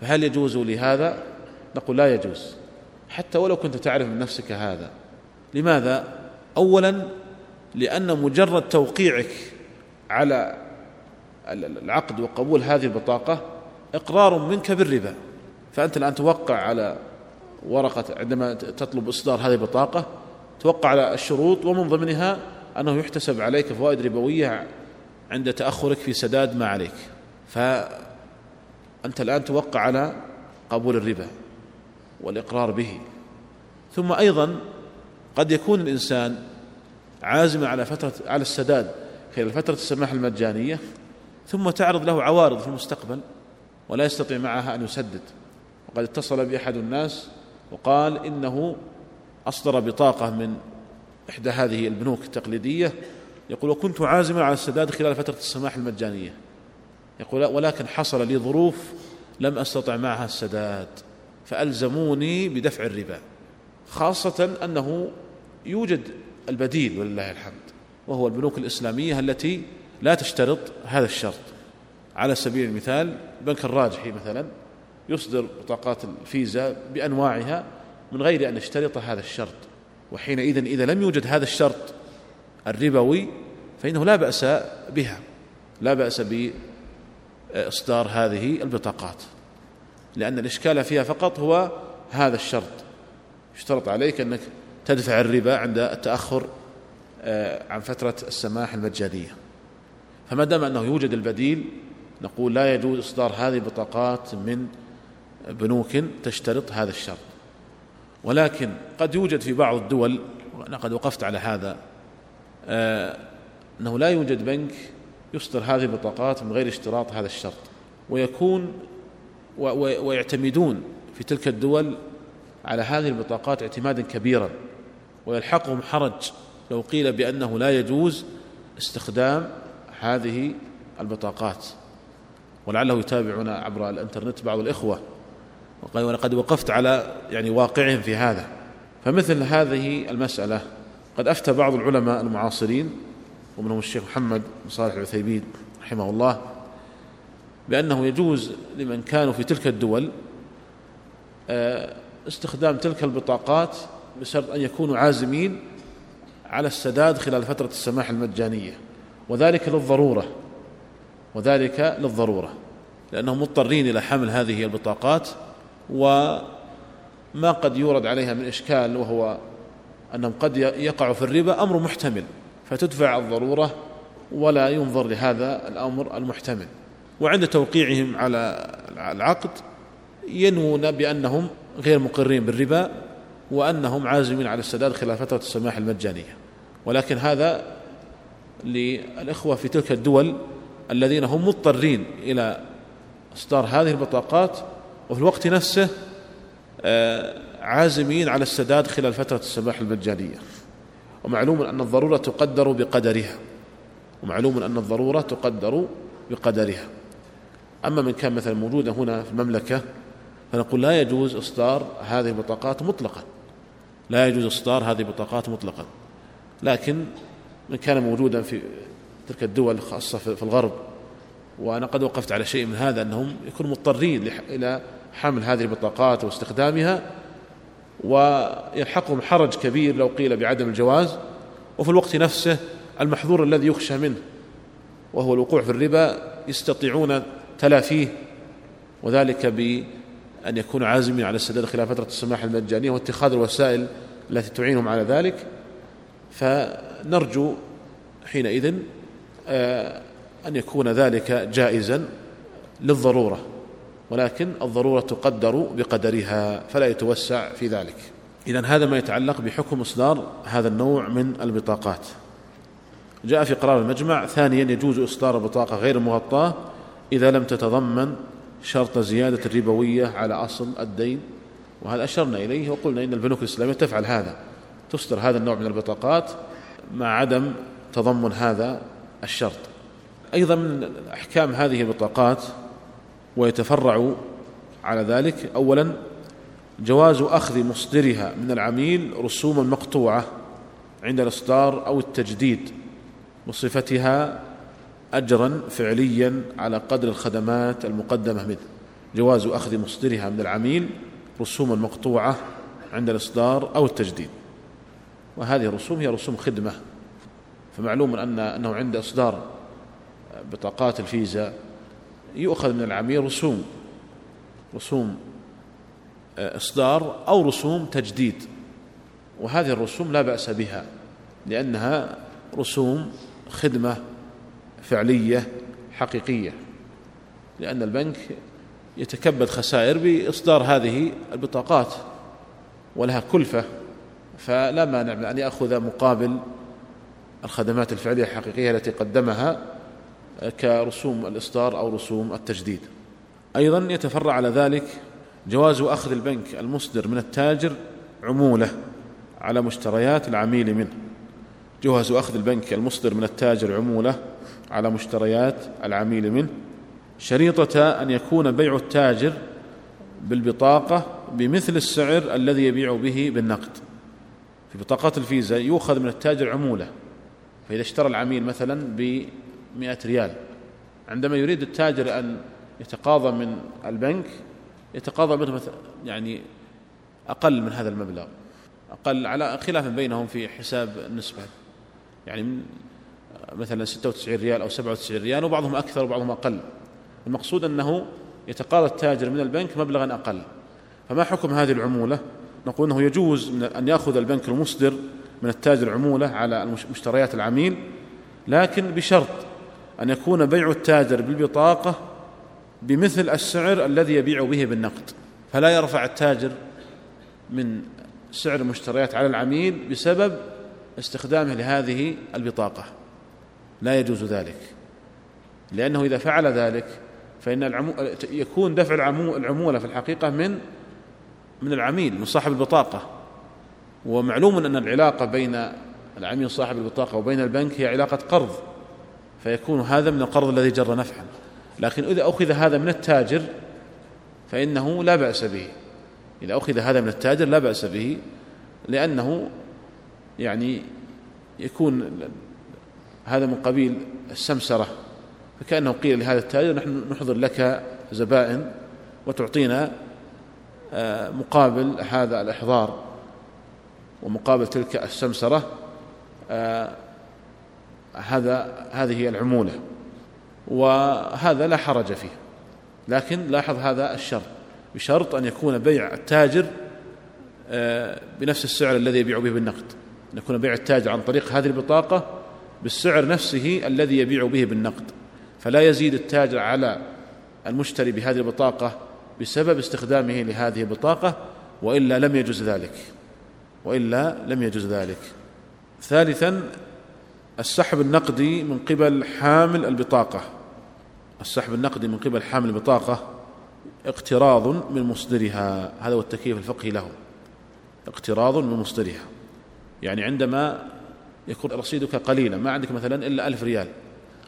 فهل يجوز لي هذا؟ نقول لا يجوز حتى ولو كنت تعرف من نفسك هذا لماذا؟ أولا لأن مجرد توقيعك على العقد وقبول هذه البطاقة إقرار منك بالربا فأنت الآن توقع على ورقة عندما تطلب إصدار هذه البطاقة توقع على الشروط ومن ضمنها أنه يحتسب عليك فوائد ربوية عند تأخرك في سداد ما عليك. فأنت الآن توقع على قبول الربا والإقرار به. ثم أيضا قد يكون الإنسان عازما على فترة على السداد خلال فترة السماح المجانية ثم تعرض له عوارض في المستقبل ولا يستطيع معها أن يسدد. وقد اتصل بأحد الناس وقال إنه أصدر بطاقة من إحدى هذه البنوك التقليدية يقول وكنت عازما على السداد خلال فترة السماح المجانية. يقول ولكن حصل لي ظروف لم أستطع معها السداد فألزموني بدفع الربا خاصة أنه يوجد البديل ولله الحمد وهو البنوك الإسلامية التي لا تشترط هذا الشرط. على سبيل المثال البنك الراجحي مثلا يصدر بطاقات الفيزا بأنواعها من غير أن يشترط هذا الشرط. وحينئذ إذا لم يوجد هذا الشرط الربوي فإنه لا بأس بها لا بأس بإصدار هذه البطاقات لأن الإشكال فيها فقط هو هذا الشرط. يشترط عليك أنك تدفع الربا عند التأخر آه، عن فترة السماح المجانية. فما دام أنه يوجد البديل نقول لا يجوز إصدار هذه البطاقات من بنوك تشترط هذا الشرط. ولكن قد يوجد في بعض الدول وأنا قد وقفت على هذا آه، أنه لا يوجد بنك يصدر هذه البطاقات من غير اشتراط هذا الشرط. ويكون ويعتمدون في تلك الدول على هذه البطاقات اعتمادا كبيرا. ويلحقهم حرج لو قيل بأنه لا يجوز استخدام هذه البطاقات. ولعله يتابعنا عبر الإنترنت بعض الإخوة. وقد وقفت على يعني واقعهم في هذا. فمثل هذه المسألة قد أفتى بعض العلماء المعاصرين ومنهم الشيخ محمد بن صالح العثيمين رحمه الله بأنه يجوز لمن كانوا في تلك الدول آه، استخدام تلك البطاقات بشرط أن يكونوا عازمين على السداد خلال فترة السماح المجانية. وذلك للضرورة وذلك للضرورة لأنهم مضطرين إلى حمل هذه البطاقات وما قد يورد عليها من إشكال وهو أنهم قد يقعوا في الربا أمر محتمل فتدفع الضرورة ولا ينظر لهذا الأمر المحتمل. وعند توقيعهم على العقد ينوون بأنهم غير مقرين بالربا وأنهم عازمين على السداد خلال فترة السماح المجانية. ولكن هذا للإخوة في تلك الدول الذين هم مضطرين إلى إصدار هذه البطاقات وفي الوقت نفسه آه، عازمين على السداد خلال فترة السماح المجانية. ومعلوم أن الضرورة تقدر بقدرها. ومعلوم أن الضرورة تقدر بقدرها. أما من كان مثلا موجودا هنا في المملكة فنقول لا يجوز إصدار هذه البطاقات مطلقا. لا يجوز إصدار هذه البطاقات مطلقا. لكن من كان موجودا في تلك الدول خاصة في الغرب وأنا قد وقفت على شيء من هذا أنهم يكونوا مضطرين إلى حمل هذه البطاقات واستخدامها ويلحقهم حرج كبير لو قيل بعدم الجواز وفي الوقت نفسه المحظور الذي يخشى منه وهو الوقوع في الربا يستطيعون تلافيه وذلك بأن يكونوا عازمين على السداد خلال فترة السماح المجانية واتخاذ الوسائل التي تعينهم على ذلك. فنرجو حينئذ آه، أن يكون ذلك جائزا للضرورة ولكن الضرورة تقدر بقدرها فلا يتوسع في ذلك. إذا هذا ما يتعلق بحكم إصدار هذا النوع من البطاقات جاء في قرار المجمع ثانيا يجوز إصدار بطاقة غير مغطاة إذا لم تتضمن شرط زيادة الربوية على أصل الدين. وهذا أشرنا إليه؟ وقلنا إن البنوك الإسلامية تفعل هذا تصدر هذا النوع من البطاقات مع عدم تضمن هذا الشرط. أيضا من أحكام هذه البطاقات ويتفرع على ذلك. أولا جواز أخذ مصدرها من العميل رسوما مقطوعة عند الإصدار أو التجديد بصفتها أجرا فعليا على قدر الخدمات المقدمة منه. جواز أخذ مصدرها من العميل رسوما مقطوعة عند الإصدار أو التجديد. وهذه الرسوم هي رسوم خدمة. فمعلوم أن أنه عند إصدار بطاقات الفيزا يؤخذ من العميل رسوم رسوم آه، إصدار أو رسوم تجديد وهذه الرسوم لا بأس بها لأنها رسوم خدمة فعلية حقيقية لأن البنك يتكبد خسائر بإصدار هذه البطاقات ولها كلفة فلا مانع من أن يأخذ مقابل الخدمات الفعلية الحقيقية التي قدمها كرسوم الإصدار أو رسوم التجديد. أيضا يتفرع على ذلك جواز أخذ البنك المصدر من التاجر عمولة على مشتريات العميل منه. جواز أخذ البنك المصدر من التاجر عمولة على مشتريات العميل منه. شريطة أن يكون بيع التاجر بالبطاقة بمثل السعر الذي يبيع به بالنقد. في بطاقات الفيزا يؤخذ من التاجر عمولة. فإذا اشترى العميل مثلا بمئة ريال. عندما يريد التاجر أن يتقاضى من البنك يتقاضى منه يعني أقل من هذا المبلغ. أقل على خلاف بينهم في حساب النسبة. يعني مثلا 96 ريال أو 97 ريال وبعضهم أكثر وبعضهم أقل. المقصود أنه يتقاضى التاجر من البنك مبلغا أقل. فما حكم هذه العمولة؟ نقول أنه يجوز من أن يأخذ البنك المصدر من التاجر عمولة على مشتريات العميل لكن بشرط أن يكون بيع التاجر بالبطاقة بمثل السعر الذي يبيع به بالنقد. فلا يرفع التاجر من سعر المشتريات على العميل بسبب استخدامه لهذه البطاقة. لا يجوز ذلك. لأنه إذا فعل ذلك فإن العمو يكون دفع العمو العمولة في الحقيقة من من العميل من صاحب البطاقة. ومعلوم أن العلاقة بين العميل صاحب البطاقة وبين البنك هي علاقة قرض. فيكون هذا من القرض الذي جر نفعا. لكن إذا أخذ هذا من التاجر فإنه لا بأس به. إذا أخذ هذا من التاجر لا بأس به لأنه يعني يكون هذا من قبيل السمسرة. فكأنه قيل لهذا التاجر نحن نحضر لك زبائن وتعطينا آه، مقابل هذا الإحضار. ومقابل تلك السمسرة آه، هذا هذه العمولة وهذا لا حرج فيه. لكن لاحظ هذا الشرط بشرط أن يكون بيع التاجر آه، بنفس السعر الذي يبيع به بالنقد. أن يكون بيع التاجر عن طريق هذه البطاقة بالسعر نفسه الذي يبيع به بالنقد. فلا يزيد التاجر على المشتري بهذه البطاقة بسبب استخدامه لهذه البطاقة وإلا لم يجوز ذلك. وإلا لم يجوز ذلك. ثالثا السحب النقدي من قبل حامل البطاقة. السحب النقدي من قبل حامل البطاقة اقتراض من مصدرها. هذا هو التكييف الفقهي له. اقتراض من مصدرها. يعني عندما يكون رصيدك قليلا ما عندك مثلا إلا ألف ريال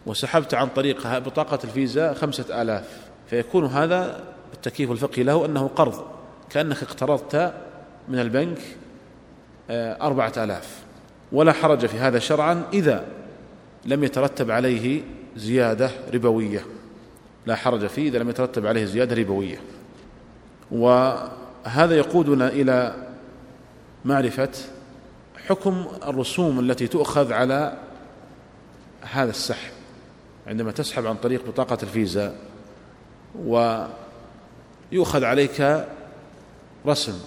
وسحبت عن طريق بطاقة الفيزا خمسة آلاف فيكون هذا التكييف الفقهي له أنه قرض. كأنك اقترضت من البنك آه، أربعة آلاف. ولا حرج في هذا شرعا إذا لم يترتب عليه زيادة ربوية. لا حرج فيه إذا لم يترتب عليه زيادة ربوية. وهذا يقودنا إلى معرفة حكم الرسوم التي تؤخذ على هذا السحب عندما تسحب عن طريق بطاقة الفيزا ويؤخذ عليك رسم.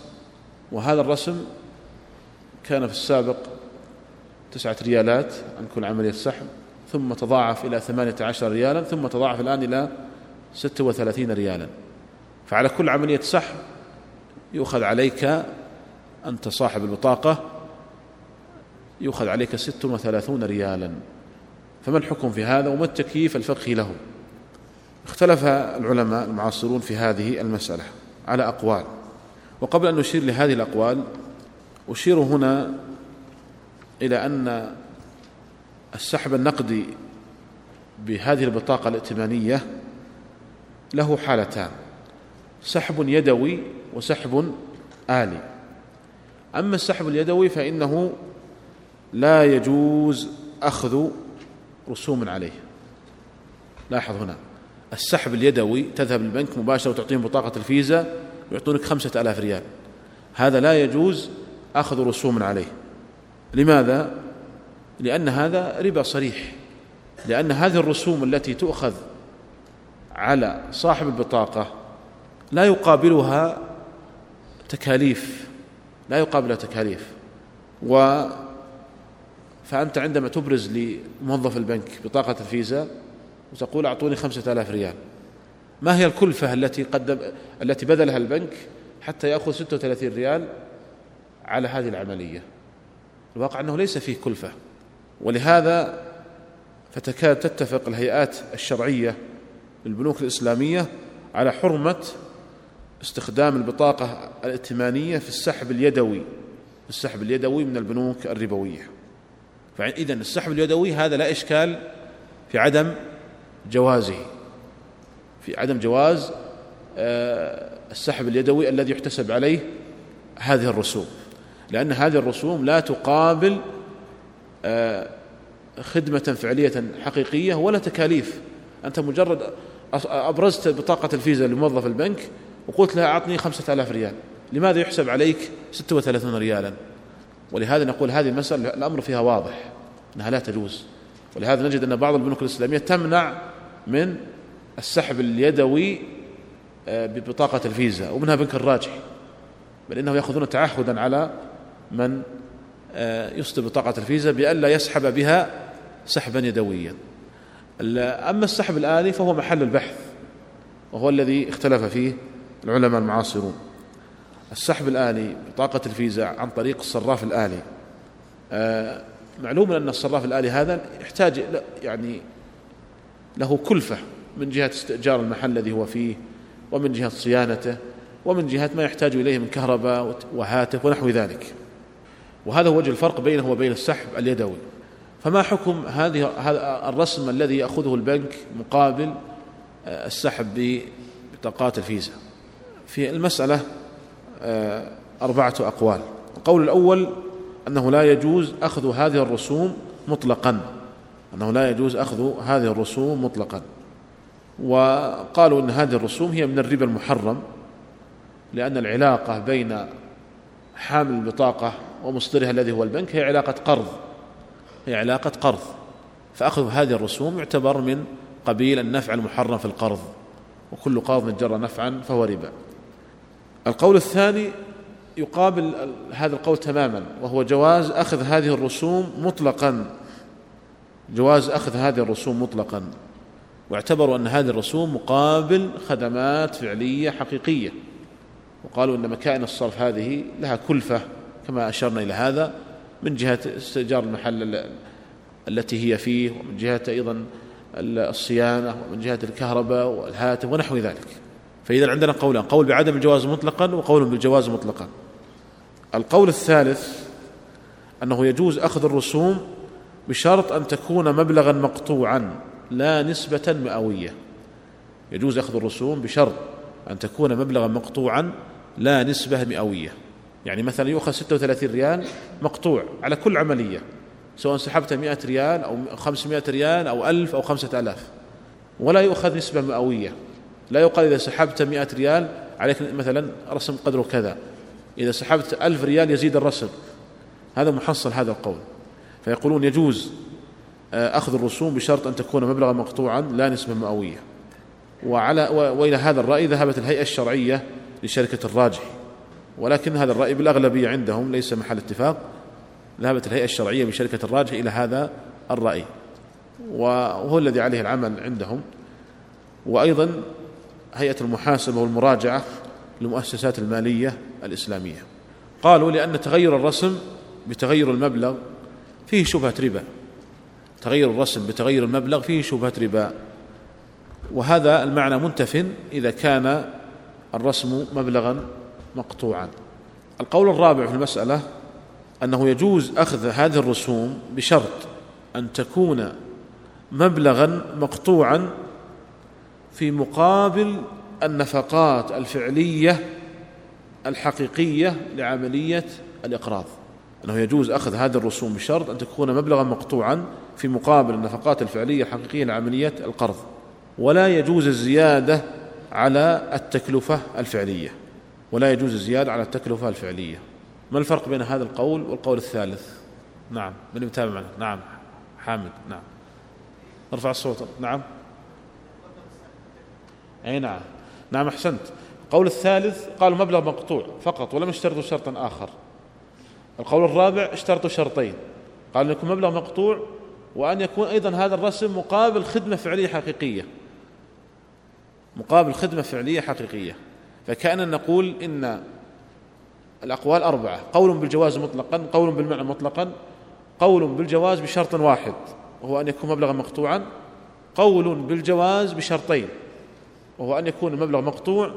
وهذا الرسم كان في السابق تسعة ريالات عن كل عملية سحب ثم تضاعف إلى ثمانية عشر ريالا ثم تضاعف الآن إلى ستة وثلاثين ريالا. فعلى كل عملية سحب يؤخذ عليك أنت صاحب البطاقة يؤخذ عليك ست وثلاثون ريالا. فما الحكم في هذا وما التكييف الفقهي له؟ اختلف العلماء المعاصرون في هذه المسألة على أقوال. وقبل أن نشير لهذه الأقوال أشير هنا إلى أن السحب النقدي بهذه البطاقة الائتمانية له حالتان سحب يدوي وسحب آلي. أما السحب اليدوي فإنه لا يجوز أخذ رسوم عليه. لاحظ هنا السحب اليدوي تذهب للبنك مباشرة وتعطيهم بطاقة الفيزا ويعطونك خمسة آلاف ريال. هذا لا يجوز أخذ رسوم عليه. لماذا؟ لأن هذا ربا صريح. لأن هذه الرسوم التي تؤخذ على صاحب البطاقة لا يقابلها تكاليف لا يقابلها تكاليف. و فأنت عندما تبرز لموظف البنك بطاقة الفيزا وتقول أعطوني خمسة آلاف ريال ما هي الكلفة التي قدم التي بذلها البنك حتى يأخذ 36 ريال على هذه العملية؟ الواقع أنه ليس فيه كلفة. ولهذا فتكاد تتفق الهيئات الشرعية للبنوك الإسلامية على حرمة استخدام البطاقة الائتمانية في السحب اليدوي السحب اليدوي من البنوك الربوية. فإذا السحب اليدوي هذا لا إشكال في عدم جوازه في عدم جواز آه، السحب اليدوي الذي يحتسب عليه هذه الرسوم. لأن هذه الرسوم لا تقابل آه، خدمة فعلية حقيقية ولا تكاليف. أنت مجرد أبرزت بطاقة الفيزا لموظف البنك وقلت له أعطني خمسة آلاف ريال. لماذا يحسب عليك ستة وثلاثون ريالا؟ ولهذا نقول هذه المسألة الأمر فيها واضح أنها لا تجوز. ولهذا نجد أن بعض البنوك الإسلامية تمنع من السحب اليدوي آه، ببطاقة الفيزا ومنها بنك الراجح بل إنهم يأخذون تعهدا على من آه، يصدر بطاقة الفيزا بألا يسحب بها سحبا يدويا. أما السحب الآلي فهو محل البحث وهو الذي اختلف فيه العلماء المعاصرون. السحب الآلي بطاقة الفيزا عن طريق الصراف الآلي آه، معلوم أن الصراف الآلي هذا يحتاج يعني له كلفة من جهة استئجار المحل الذي هو فيه ومن جهة صيانته ومن جهة ما يحتاج إليه من كهرباء وهاتف ونحو ذلك. وهذا هو وجه الفرق بينه وبين السحب اليدوي. فما حكم هذه هذا الرسم الذي يأخذه البنك مقابل آه، السحب ببطاقات الفيزا؟ في المسألة آه، أربعة أقوال. القول الأول أنه لا يجوز أخذ هذه الرسوم مطلقا. أنه لا يجوز أخذ هذه الرسوم مطلقا. وقالوا أن هذه الرسوم هي من الربا المحرم لأن العلاقة بين حامل البطاقة ومصدرها الذي هو البنك هي علاقة قرض. هي علاقة قرض. فأخذ هذه الرسوم يعتبر من قبيل النفع المحرم في القرض. وكل قرض جرى نفعا فهو ربا. القول الثاني يقابل هذا القول تماما وهو جواز أخذ هذه الرسوم مطلقا. جواز أخذ هذه الرسوم مطلقا. واعتبروا أن هذه الرسوم مقابل خدمات فعلية حقيقية. وقالوا أن مكائن الصرف هذه لها كلفة. كما أشرنا إلى هذا من جهة استئجار المحل التي هي فيه ومن جهة أيضا الصيانة ومن جهة الكهرباء والهاتف ونحو ذلك. فإذا عندنا قولان قول بعدم الجواز مطلقا وقول بالجواز مطلقا. القول الثالث أنه يجوز أخذ الرسوم بشرط أن تكون مبلغا مقطوعا لا نسبة مئوية. يجوز أخذ الرسوم بشرط أن تكون مبلغا مقطوعا لا نسبة مئوية. يعني مثلا يؤخذ 36 ريال مقطوع على كل عملية سواء سحبت 100 ريال أو 500 ريال أو 1000 أو 5000 ولا يؤخذ نسبة مئوية لا يقال إذا سحبت 100 ريال عليك مثلا رسم قدره كذا إذا سحبت ألف ريال يزيد الرسم. هذا محصل هذا القول. فيقولون يجوز آه، أخذ الرسوم بشرط أن تكون مبلغا مقطوعا لا نسبة مئوية. وعلى وإلى هذا الرأي ذهبت الهيئة الشرعية لشركة الراجح ولكن هذا الرأي بالأغلبية عندهم ليس محل اتفاق ذهبت الهيئة الشرعية بشركة الراجح إلى هذا الرأي وهو الذي عليه العمل عندهم. وأيضا هيئة المحاسبة والمراجعة للمؤسسات المالية الإسلامية. قالوا لأن تغير الرسم بتغير المبلغ فيه شبهة ربا. تغير الرسم بتغير المبلغ فيه شبهة ربا. وهذا المعنى منتف إذا كان الرسم مبلغا مقطوعا. القول الرابع في المسألة أنه يجوز أخذ هذه الرسوم بشرط أن تكون مبلغا مقطوعا في مقابل النفقات الفعلية الحقيقية لعملية الإقراض. أنه يجوز أخذ هذه الرسوم بشرط أن تكون مبلغا مقطوعا في مقابل النفقات الفعلية الحقيقية لعملية القرض. ولا يجوز الزيادة على التكلفة الفعلية. ولا يجوز الزيادة على التكلفة الفعلية. ما الفرق بين هذا القول والقول الثالث؟ نعم. من يتابع معنا؟ نعم. حامد نعم. ارفع الصوت. نعم. أي نعم. نعم أحسنت. القول الثالث قالوا مبلغ مقطوع فقط ولم يشترطوا شرطا آخر. القول الرابع اشترطوا شرطين. قال ان يكون مبلغ مقطوع وأن يكون أيضا هذا الرسم مقابل خدمة فعلية حقيقية. مقابل خدمة فعلية حقيقية. فكأننا نقول إن الأقوال أربعة. قول بالجواز مطلقا قول بالمعنى مطلقا قول بالجواز بشرط واحد وهو أن يكون مبلغا مقطوعا. قول بالجواز بشرطين وهو أن يكون المبلغ مقطوع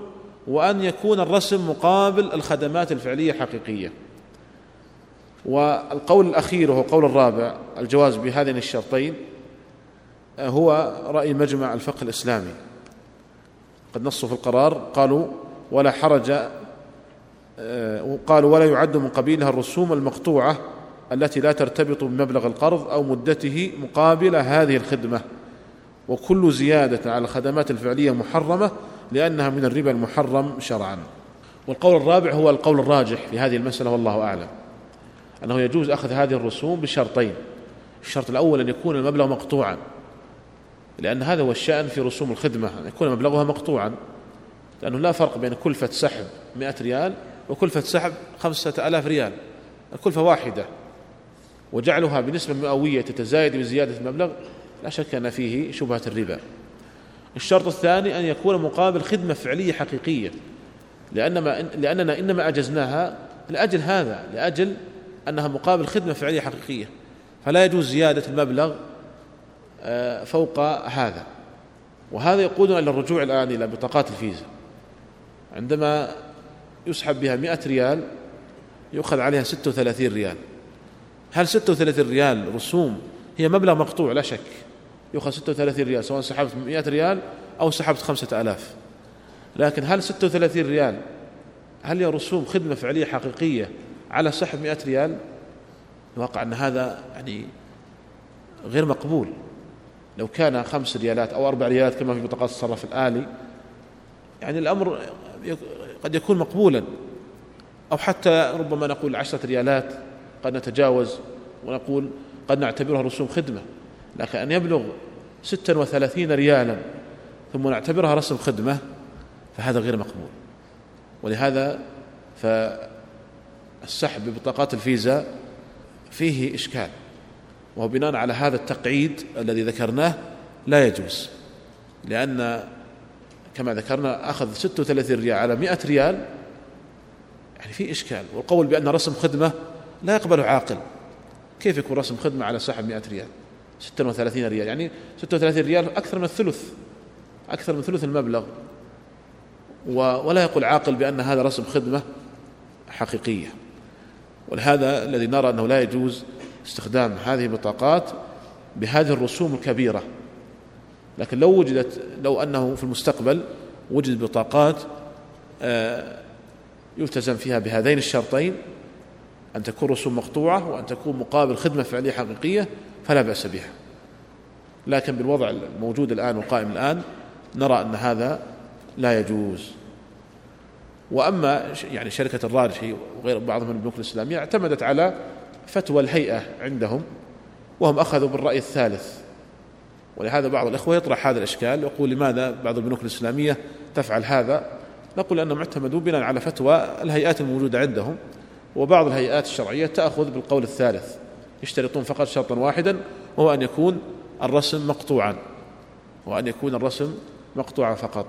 وأن يكون الرسم مقابل الخدمات الفعلية حقيقية والقول الأخير وهو قول الرابع الجواز بهذين الشرطين هو رأي مجمع الفقه الإسلامي. قد نصوا في القرار قالوا ولا حرج آه، قالوا ولا يعد من قبيلها الرسوم المقطوعة التي لا ترتبط بمبلغ القرض أو مدته مقابل هذه الخدمة. وكل زيادة على الخدمات الفعلية محرمة لأنها من الربا المحرم شرعا. والقول الرابع هو القول الراجح في هذه المسألة والله أعلم. أنه يجوز أخذ هذه الرسوم بشرطين. الشرط الأول أن يكون المبلغ مقطوعا لأن هذا هو الشأن في رسوم الخدمة أن يكون مبلغها مقطوعا. لأنه لا فرق بين كلفة سحب مئة ريال وكلفة سحب خمسة ألاف ريال. الكلفة واحدة وجعلها بنسبة مئوية تتزايد بزيادة المبلغ لا شك أن فيه شبهة الربا. الشرط الثاني أن يكون مقابل خدمة فعلية حقيقية لأنما لأننا إنما أجزناها لأجل هذا لأجل أنها مقابل خدمة فعلية حقيقية. فلا يجوز زيادة المبلغ آه، فوق هذا. وهذا يقودنا إلى الرجوع الآن إلى بطاقات الفيزا. عندما يسحب بها مئة ريال يؤخذ عليها ستة وثلاثين ريال. هل ستة وثلاثين ريال رسوم هي مبلغ مقطوع؟ لا شك. يؤخذ ستة وثلاثين ريال سواء سحبت مئة ريال أو سحبت خمسة آلاف. لكن هل ستة وثلاثين ريال هل هي رسوم خدمة فعلية حقيقية على سحب مئة ريال؟ الواقع أن هذا يعني غير مقبول. لو كان خمس ريالات أو أربع ريالات كما في بطاقات الصرف الآلي يعني الأمر قد يكون مقبولا. أو حتى ربما نقول عشرة ريالات قد نتجاوز ونقول قد نعتبرها رسوم خدمة. لكن أن يبلغ ستا وثلاثين ريالا ثم نعتبرها رسم خدمة فهذا غير مقبول. ولهذا فالسحب ببطاقات الفيزا فيه إشكال. وهو بناء على هذا التقعيد الذي ذكرناه لا يجوز. لأن كما ذكرنا أخذ 36 ريال على 100 ريال. يعني في إشكال. والقول بأن رسم خدمة لا يقبله عاقل. كيف يكون رسم خدمة على سحب 100 ريال؟ 36 ريال. يعني 36 ريال أكثر من الثلث. أكثر من ثلث المبلغ. ولا يقول عاقل بأن هذا رسم خدمة حقيقية. ولهذا الذي نرى أنه لا يجوز استخدام هذه البطاقات بهذه الرسوم الكبيرة. لكن لو وجدت لو أنه في المستقبل وجد بطاقات آه، يلتزم فيها بهذين الشرطين أن تكون رسوم مقطوعة وأن تكون مقابل خدمة فعلية حقيقية فلا بأس بها. لكن بالوضع الموجود الآن والقائم الآن نرى أن هذا لا يجوز. وأما يعني شركة الراجحي وغير بعضهم من البنوك الإسلامية اعتمدت على فتوى الهيئة عندهم وهم أخذوا بالرأي الثالث. ولهذا بعض الإخوة يطرح هذا الإشكال يقول لماذا بعض البنوك الإسلامية تفعل هذا؟ نقول أنهم اعتمدوا بناء على فتوى الهيئات الموجودة عندهم وبعض الهيئات الشرعية تأخذ بالقول الثالث يشترطون فقط شرطا واحدا وهو أن يكون الرسم مقطوعا وأن يكون الرسم مقطوعا فقط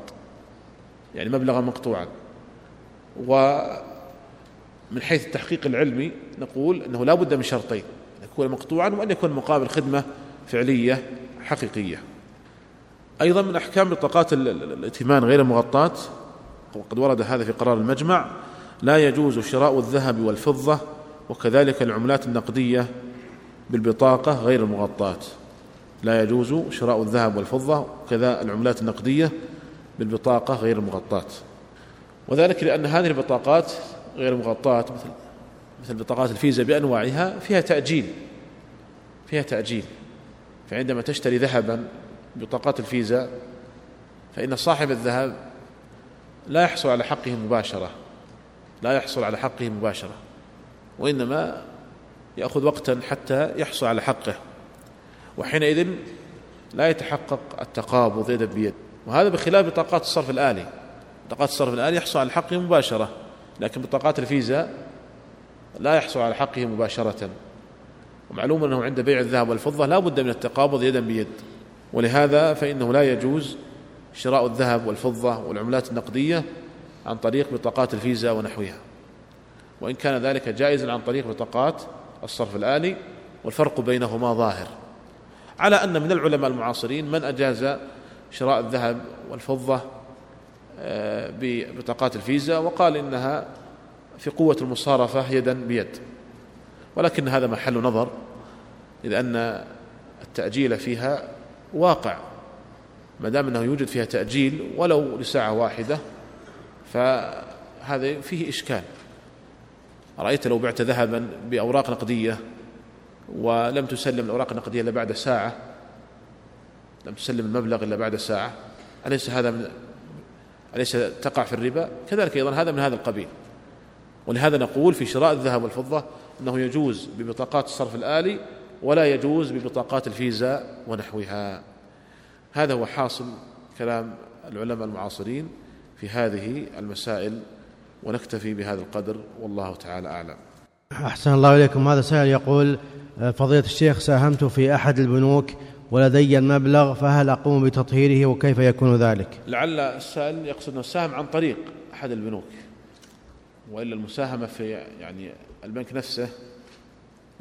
يعني مبلغا مقطوعا. ومن حيث التحقيق العلمي نقول أنه لا بد من شرطين أن يكون مقطوعا وأن يكون مقابل خدمة فعلية حقيقية. أيضا من أحكام بطاقات الائتمان غير المغطاة وقد ورد هذا في قرار المجمع لا يجوز شراء الذهب والفضة وكذلك العملات النقدية بالبطاقة غير المغطاة لا يجوز شراء الذهب والفضة وكذا العملات النقدية بالبطاقة غير المغطاة وذلك لأن هذه البطاقات غير المغطاة مثل مثل بطاقات الفيزا بأنواعها فيها تأجيل فيها تأجيل. فعندما تشتري ذهبا بطاقات الفيزا فإن صاحب الذهب لا يحصل على حقه مباشرة لا يحصل على حقه مباشرة وإنما يأخذ وقتا حتى يحصل على حقه وحينئذ لا يتحقق التقابض يدا بيد. وهذا بخلاف بطاقات الصرف الآلي. بطاقات الصرف الآلي يحصل على حقه مباشرة لكن بطاقات الفيزا لا يحصل على حقه مباشرة. ومعلوم أنه عند بيع الذهب والفضة لا بد من التقابض يدا بيد. ولهذا فإنه لا يجوز شراء الذهب والفضة والعملات النقدية عن طريق بطاقات الفيزا ونحوها. وإن كان ذلك جائزا عن طريق بطاقات الصرف الآلي والفرق بينهما ظاهر. على أن من العلماء المعاصرين من أجاز شراء الذهب والفضة آه، ببطاقات الفيزا وقال إنها في قوة المصارفة يدا بيد. ولكن هذا محل نظر إذ أن التأجيل فيها واقع. ما دام أنه يوجد فيها تأجيل ولو لساعة واحدة فهذا فيه إشكال. رأيت لو بعت ذهبا بأوراق نقدية ولم تسلم الأوراق النقدية إلا بعد ساعة لم تسلم المبلغ إلا بعد ساعة أليس هذا من أليس تقع في الربا؟ كذلك أيضا هذا من هذا القبيل. ولهذا نقول في شراء الذهب والفضة أنه يجوز ببطاقات الصرف الآلي ولا يجوز ببطاقات الفيزا ونحوها. هذا هو حاصل كلام العلماء المعاصرين في هذه المسائل ونكتفي بهذا القدر والله تعالى أعلم. أحسن الله إليكم. هذا سائل يقول فضيلة الشيخ ساهمت في أحد البنوك ولدي المبلغ فهل أقوم بتطهيره وكيف يكون ذلك؟ لعل السائل يقصد أنه ساهم عن طريق أحد البنوك وإلا المساهمة في يعني البنك نفسه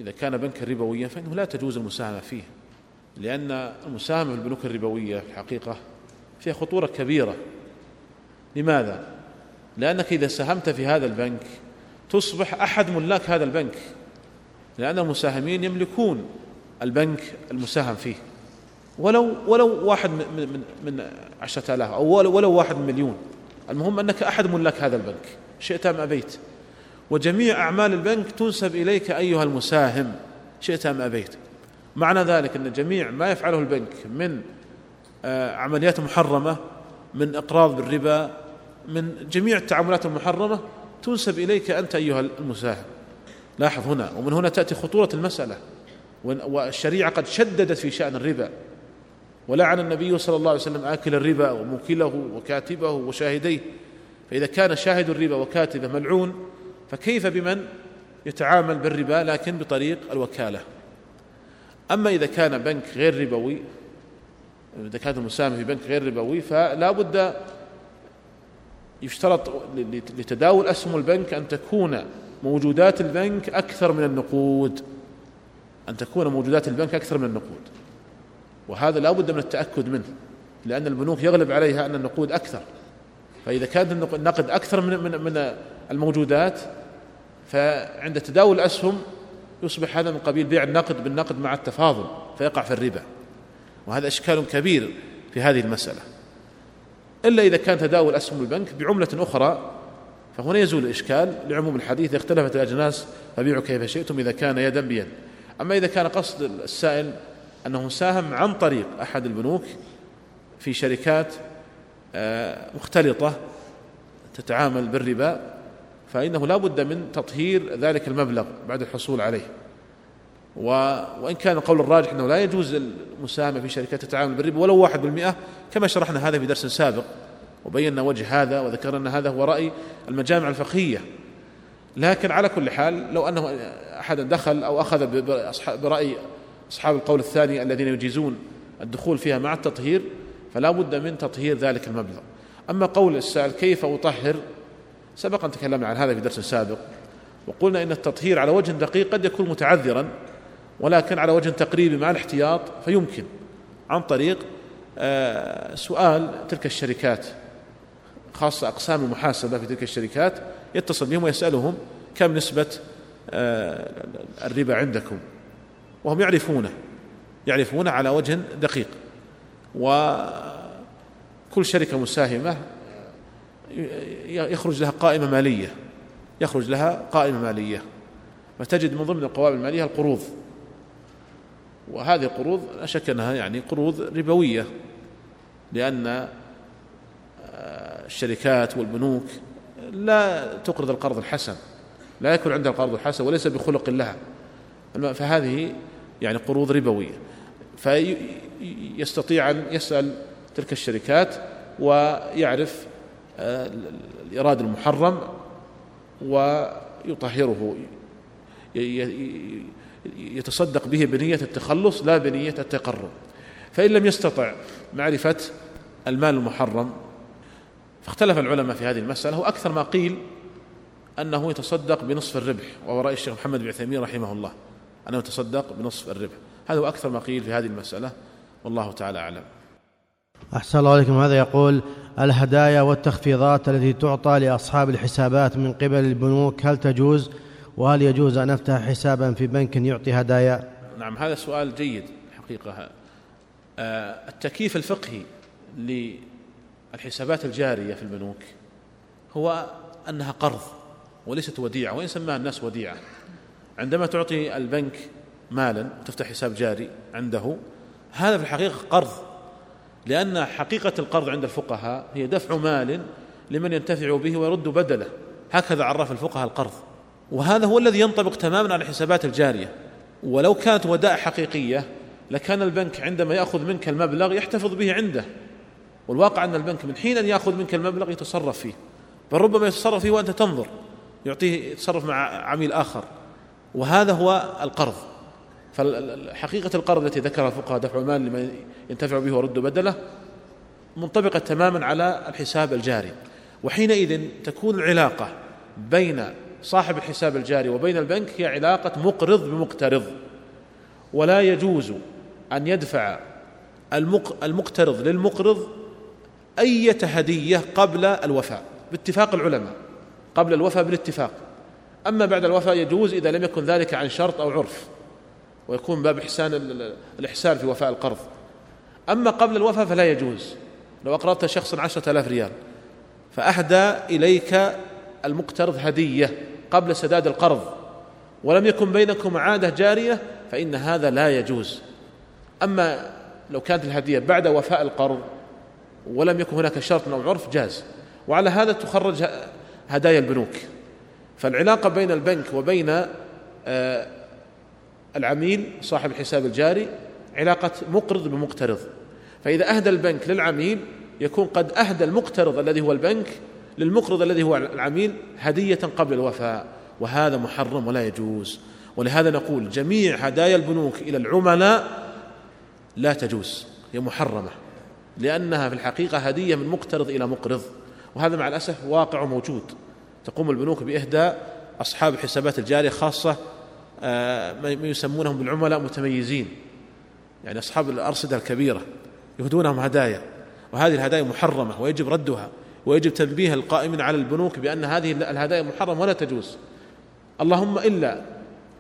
إذا كان بنكا ربويا فإنه لا تجوز المساهمة فيه لأن المساهمة في البنوك الربوية في الحقيقة فيها خطورة كبيرة. لماذا؟ لأنك إذا ساهمت في هذا البنك تصبح أحد ملاك هذا البنك لأن المساهمين يملكون البنك المساهم فيه. ولو ولو واحد من من من عشرة آلاف أو ولو واحد من مليون المهم أنك أحد ملاك هذا البنك شئت أم أبيت. وجميع أعمال البنك تنسب إليك أيها المساهم. شئت أم أبيت؟ معنى ذلك أن جميع ما يفعله البنك من آه، عمليات محرمة من إقراض بالربا من جميع التعاملات المحرمة تنسب إليك أنت أيها المساهم. لاحظ هنا ومن هنا تأتي خطورة المسألة. والشريعة قد شددت في شأن الربا. ولعن النبي صلى الله عليه وسلم آكل الربا وموكله وكاتبه وشاهديه. فإذا كان شاهد الربا وكاتبه ملعون فكيف بمن يتعامل بالربا لكن بطريق الوكالة؟ أما إذا كان بنك غير ربوي إذا كان المساهم في بنك غير ربوي فلا بد يشترط لتداول أسهم البنك أن تكون موجودات البنك أكثر من النقود. أن تكون موجودات البنك أكثر من النقود. وهذا لا بد من التأكد منه لأن البنوك يغلب عليها أن النقود أكثر. فإذا كان النقد أكثر من من من الموجودات فعند تداول الأسهم يصبح هذا من قبيل بيع النقد بالنقد مع التفاضل فيقع في الربا. وهذا إشكال كبير في هذه المسألة. إلا إذا كان تداول أسهم البنك بعملة أخرى فهنا يزول الإشكال لعموم الحديث اختلفت الأجناس فبيعوا كيف شئتم إذا كان يدا بيد. أما إذا كان قصد السائل أنه ساهم عن طريق أحد البنوك في شركات آه، مختلطة تتعامل بالربا فإنه لا بد من تطهير ذلك المبلغ بعد الحصول عليه. وإن كان القول الراجح أنه لا يجوز المساهمة في شركات تتعامل بالربا ولو واحد بالمئة كما شرحنا هذا في درس سابق وبينا وجه هذا وذكرنا أن هذا هو رأي المجامع الفقهية. لكن على كل حال لو أنه أحد دخل أو أخذ برأي أصحاب القول الثاني الذين يجيزون الدخول فيها مع التطهير فلا بد من تطهير ذلك المبلغ. أما قول السائل كيف أطهر سبق أن تكلمنا عن هذا في درس سابق وقلنا إن التطهير على وجه دقيق قد يكون متعذرا ولكن على وجه تقريبي مع الاحتياط فيمكن. عن طريق آه، سؤال تلك الشركات خاصة أقسام المحاسبة في تلك الشركات يتصل بهم ويسألهم كم نسبة آه، الربا عندكم؟ وهم يعرفونه يعرفونه على وجه دقيق. وكل شركة مساهمة يخرج لها قائمة مالية. يخرج لها قائمة مالية. فتجد من ضمن القوائم المالية القروض. وهذه القروض لا شك أنها يعني قروض ربوية لأن آه، الشركات والبنوك لا تقرض القرض الحسن. لا يكون عندها القرض الحسن وليس بخلق لها. فهذه يعني قروض ربوية. فيستطيع أن يسأل تلك الشركات ويعرف الإيراد المحرم ويطهره يتصدق به بنية التخلص لا بنية التقرب. فإن لم يستطع معرفة المال المحرم فاختلف العلماء في هذه المسألة وأكثر ما قيل أنه يتصدق بنصف الربح وهو رأي الشيخ محمد بن عثيمين رحمه الله أنه يتصدق بنصف الربح. هذا هو أكثر ما قيل في هذه المسألة والله تعالى أعلم. أحسن الله عليكم. هذا يقول الهدايا والتخفيضات التي تعطى لأصحاب الحسابات من قبل البنوك هل تجوز؟ وهل يجوز أن أفتح حسابا في بنك يعطي هدايا؟ نعم هذا سؤال جيد حقيقة. آه، التكييف الفقهي للحسابات الجارية في البنوك هو أنها قرض وليست وديعة وإن سماها الناس وديعة. عندما تعطي البنك مالا وتفتح حساب جاري عنده هذا في الحقيقة قرض. لأن حقيقة القرض عند الفقهاء هي دفع مال لمن ينتفع به ويرد بدله. هكذا عرف الفقهاء القرض. وهذا هو الذي ينطبق تماما على الحسابات الجارية. ولو كانت ودائع حقيقية لكان البنك عندما يأخذ منك المبلغ يحتفظ به عنده. والواقع أن البنك من حين أن يأخذ منك المبلغ يتصرف فيه. بل ربما يتصرف فيه وأنت تنظر يعطيه يتصرف مع عميل آخر. وهذا هو القرض. فحقيقة القرض التي ذكرها الفقهاء دفع المال لمن ينتفع به ورد بدله منطبقة تماما على الحساب الجاري. وحينئذ تكون العلاقة بين صاحب الحساب الجاري وبين البنك هي علاقة مقرض بمقترض. ولا يجوز أن يدفع المقترض للمقرض أية هدية قبل الوفاء باتفاق العلماء قبل الوفاء بالاتفاق. أما بعد الوفاء يجوز إذا لم يكن ذلك عن شرط أو عرف. ويكون باب إحسان الإحسان في وفاء القرض. أما قبل الوفاء فلا يجوز. لو أقرضت شخصا عشرة آلاف ريال فأهدى إليك المقترض هدية قبل سداد القرض. ولم يكن بينكم عادة جارية فإن هذا لا يجوز. أما لو كانت الهدية بعد وفاء القرض ولم يكن هناك شرط أو عرف جاز. وعلى هذا تخرج هدايا البنوك. فالعلاقة بين البنك وبين آه، العميل صاحب الحساب الجاري علاقة مقرض بمقترض. فإذا أهدى البنك للعميل يكون قد أهدى المقترض الذي هو البنك للمقرض الذي هو العميل هدية قبل الوفاء وهذا محرم ولا يجوز. ولهذا نقول جميع هدايا البنوك إلى العملاء لا تجوز هي محرمة لأنها في الحقيقة هدية من مقترض إلى مقرض. وهذا مع الأسف واقع موجود. تقوم البنوك بإهداء أصحاب الحسابات الجارية خاصة ما يسمونهم بالعملاء متميزين. يعني أصحاب الأرصدة الكبيرة يهدونهم هدايا وهذه الهدايا محرمة ويجب ردها ويجب تنبيه القائمين على البنوك بأن هذه الهدايا محرمة ولا تجوز. اللهم إلا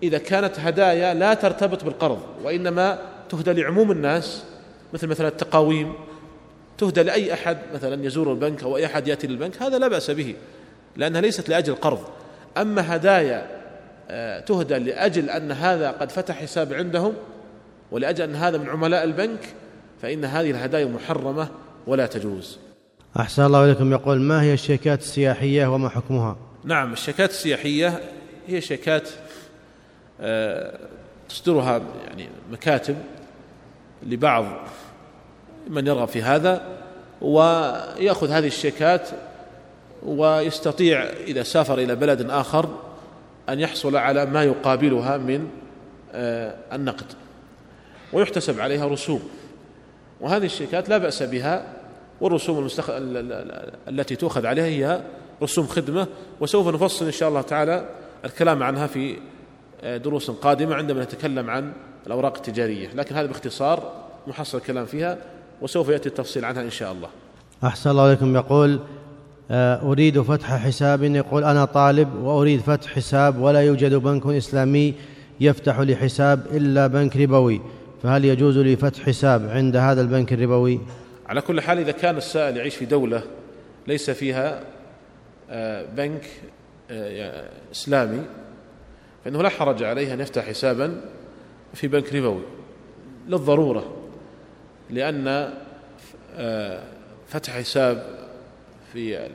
إذا كانت هدايا لا ترتبط بالقرض وإنما تهدى لعموم الناس مثل مثلا التقاويم تهدى لأي أحد مثلا يزور البنك أو أي أحد يأتي للبنك هذا لا بأس به لأنها ليست لأجل القرض أما هدايا آه، تهدى لأجل أن هذا قد فتح حساب عندهم ولأجل أن هذا من عملاء البنك فإن هذه الهدايا محرمة ولا تجوز. أحسن الله إليكم. يقول ما هي الشيكات السياحية وما حكمها؟ نعم الشيكات السياحية هي شيكات آه، تصدرها يعني مكاتب لبعض من يرغب في هذا ويأخذ هذه الشيكات ويستطيع إذا سافر إلى بلد آخر أن يحصل على ما يقابلها من آه، النقد ويحتسب عليها رسوم. وهذه الشيكات لا بأس بها والرسوم المستخ... التي تؤخذ عليها هي رسوم خدمة. وسوف نفصل إن شاء الله تعالى الكلام عنها في آه، دروس قادمة عندما نتكلم عن الأوراق التجارية. لكن هذا باختصار محصل الكلام فيها وسوف يأتي التفصيل عنها إن شاء الله. أحسن الله عليكم يقول أريد فتح حساب يقول أنا طالب وأريد فتح حساب ولا يوجد بنك إسلامي يفتح لي حساب إلا بنك ربوي فهل يجوز لي فتح حساب عند هذا البنك الربوي؟ على كل حال إذا كان السائل يعيش في دولة ليس فيها آه، بنك آه، إسلامي فإنه لا حرج عليه أن يفتح حسابا في بنك ربوي للضرورة لأن فتح حساب في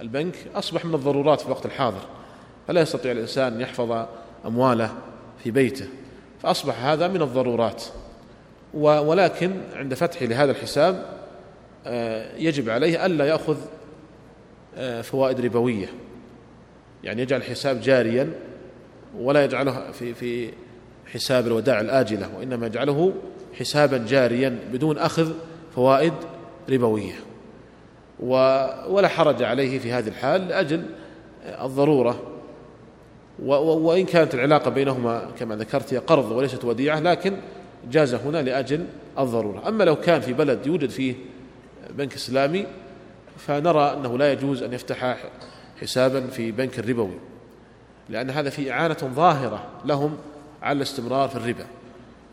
البنك أصبح من الضرورات في الوقت الحاضر. فلا يستطيع الإنسان أن يحفظ أمواله في بيته. فأصبح هذا من الضرورات. ولكن عند فتحه لهذا الحساب آه، يجب عليه ألا يأخذ آه، فوائد ربوية. يعني يجعل الحساب جاريا ولا يجعله في في حساب الودائع الآجلة وإنما يجعله حسابا جاريا بدون أخذ فوائد ربوية. ولا حرج عليه في هذه الحال لأجل الضرورة. وإن كانت العلاقة بينهما كما ذكرت هي قرض وليست وديعة لكن جاز هنا لأجل الضرورة. أما لو كان في بلد يوجد فيه بنك إسلامي فنرى أنه لا يجوز أن يفتح حسابا في بنك الربوي لأن هذا في إعانة ظاهرة لهم على الاستمرار في الربا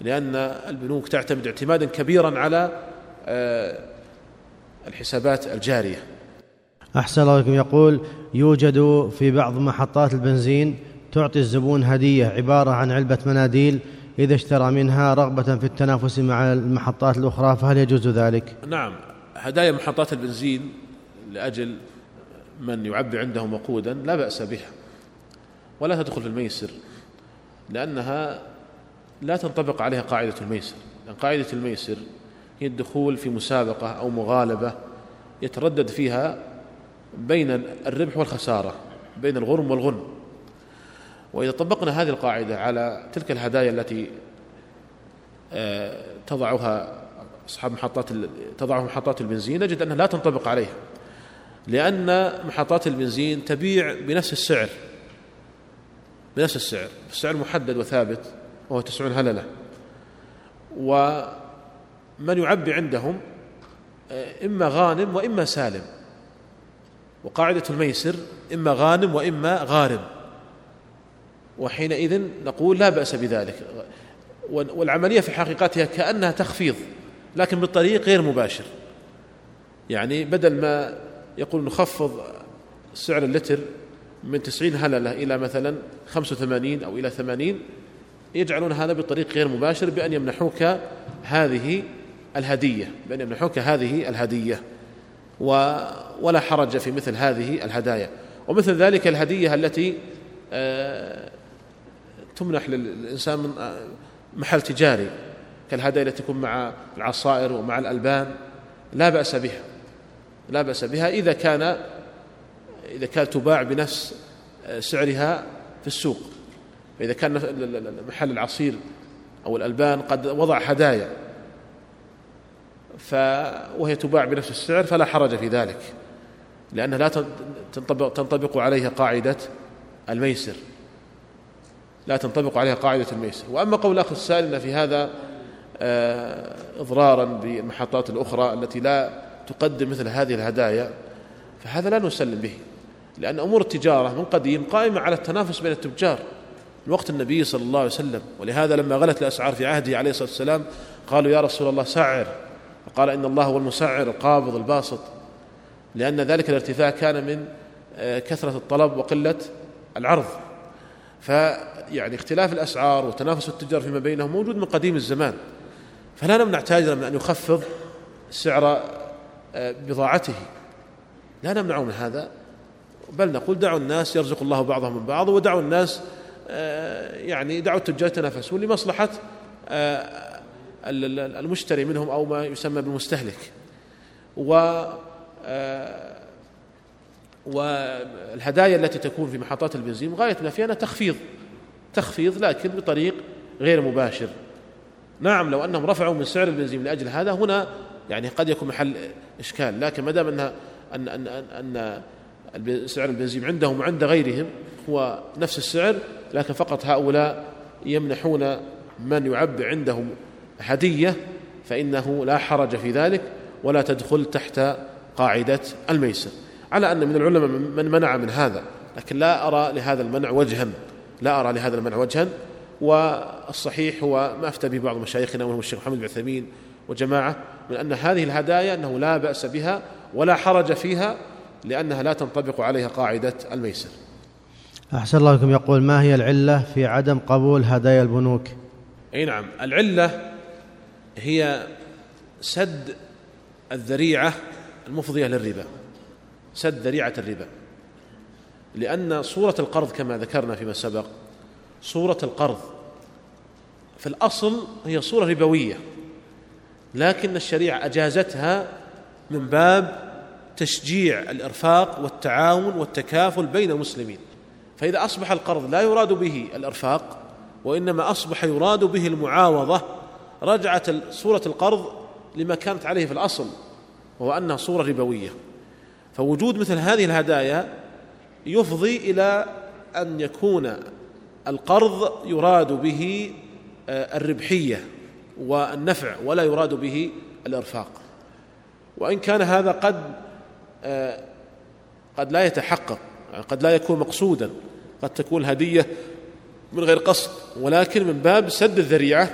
لأن البنوك تعتمد اعتمادا كبيرا على آه، الحسابات الجارية. أحسن الله لكم يقول يوجد في بعض محطات البنزين تعطي الزبون هدية عبارة عن علبة مناديل إذا اشترى منها رغبة في التنافس مع المحطات الأخرى فهل يجوز ذلك؟ نعم. هدايا محطات البنزين لأجل من يعبي عندهم وقودا لا بأس بها ولا تدخل في الميسر لأنها لا تنطبق عليها قاعدة الميسر لأن قاعدة الميسر هي الدخول في مسابقة أو مغالبة يتردد فيها بين الربح والخسارة بين الغرم والغنم وإذا طبقنا هذه القاعدة على تلك الهدايا التي آه، تضعها أصحاب محطات تضعها محطات البنزين نجد أنها لا تنطبق عليها لأن محطات البنزين تبيع بنفس السعر بنفس السعر السعر محدد وثابت وهو تسعون هللة. ومن يعبي عندهم إما غانم وإما سالم. وقاعدة الميسر إما غانم وإما غارم. وحينئذ نقول لا بأس بذلك. والعملية في حقيقتها كأنها تخفيض لكن بالطريق غير مباشر. يعني بدل ما يقول نخفض سعر اللتر من تسعين هللة إلى مثلا خمسة وثمانين أو إلى ثمانين يجعلون هذا بطريق غير مباشر بأن يمنحوك هذه الهدية بأن يمنحوك هذه الهدية و ولا حرج في مثل هذه الهدايا. ومثل ذلك الهدية التي آه، تمنح للإنسان من آه، محل تجاري كالهدايا التي تكون مع العصائر ومع الألبان لا بأس بها لا بأس بها إذا كان إذا كانت تباع بنفس آه، سعرها في السوق. فإذا كان محل العصير أو الألبان قد وضع هدايا. ف وهي تباع بنفس السعر فلا حرج في ذلك لأنها لا تنطبق, تنطبق عليها قاعدة الميسر. لا تنطبق عليها قاعدة الميسر. وأما قول الأخ السائل أن في هذا آه، إضرارا بالمحطات الأخرى التي لا تقدم مثل هذه الهدايا فهذا لا نسلم به لأن أمور التجارة من قديم قائمة على التنافس بين التجار. من وقت النبي صلى الله عليه وسلم ولهذا لما غلت الأسعار في عهده عليه الصلاة والسلام قالوا يا رسول الله سعر فقال إن الله هو المسعر القابض الباسط. لأن ذلك الارتفاع كان من آه، كثرة الطلب وقلة العرض. فيعني اختلاف الأسعار وتنافس التجار فيما بينهم موجود من قديم الزمان. فلا نمنع تاجرا من أن يخفض سعر آه، بضاعته. لا نمنع من هذا بل نقول دعوا الناس يرزق الله بعضهم من بعض ودعوا الناس آه، يعني دعوا التجار يتنافسون لمصلحة المشتري منهم أو ما يسمى بالمستهلك و والهدايا التي تكون في محطات البنزين غاية ما فيها تخفيض. تخفيض لكن بطريق غير مباشر. نعم لو أنهم رفعوا من سعر البنزين لأجل هذا هنا يعني قد يكون محل إشكال. لكن ما دام أن أن أن, أن سعر البنزين عندهم وعند غيرهم هو نفس السعر لكن فقط هؤلاء يمنحون من يعبي عندهم هدية فإنه لا حرج في ذلك ولا تدخل تحت قاعدة الميسر. على أن من العلماء من منع من هذا لكن لا أرى لهذا المنع وجها لا أرى لهذا المنع وجها. والصحيح هو ما أفتى به بعض مشايخنا وهو الشيخ محمد بن عثيمين وجماعة من أن هذه الهدايا أنه لا بأس بها ولا حرج فيها لأنها لا تنطبق عليها قاعدة الميسر. أحسن الله لكم. يقول ما هي العلة في عدم قبول هدايا البنوك؟ أي نعم. العلة هي سد الذريعة المفضية للربا. سد ذريعة الربا. لأن صورة القرض كما ذكرنا فيما سبق صورة القرض في الأصل هي صورة ربوية لكن الشريعة أجازتها من باب تشجيع الإرفاق والتعاون والتكافل بين المسلمين. فإذا أصبح القرض لا يراد به الإرفاق وإنما أصبح يراد به المعاوضة رجعت صورة القرض لما كانت عليه في الأصل وهو أنها صورة ربوية. فوجود مثل هذه الهدايا يفضي إلى أن يكون القرض يراد به آه، الربحية والنفع ولا يراد به الإرفاق. وإن كان هذا قد آه، قد لا يتحقق قد لا يكون مقصودا قد تكون هدية من غير قصد ولكن من باب سد الذريعة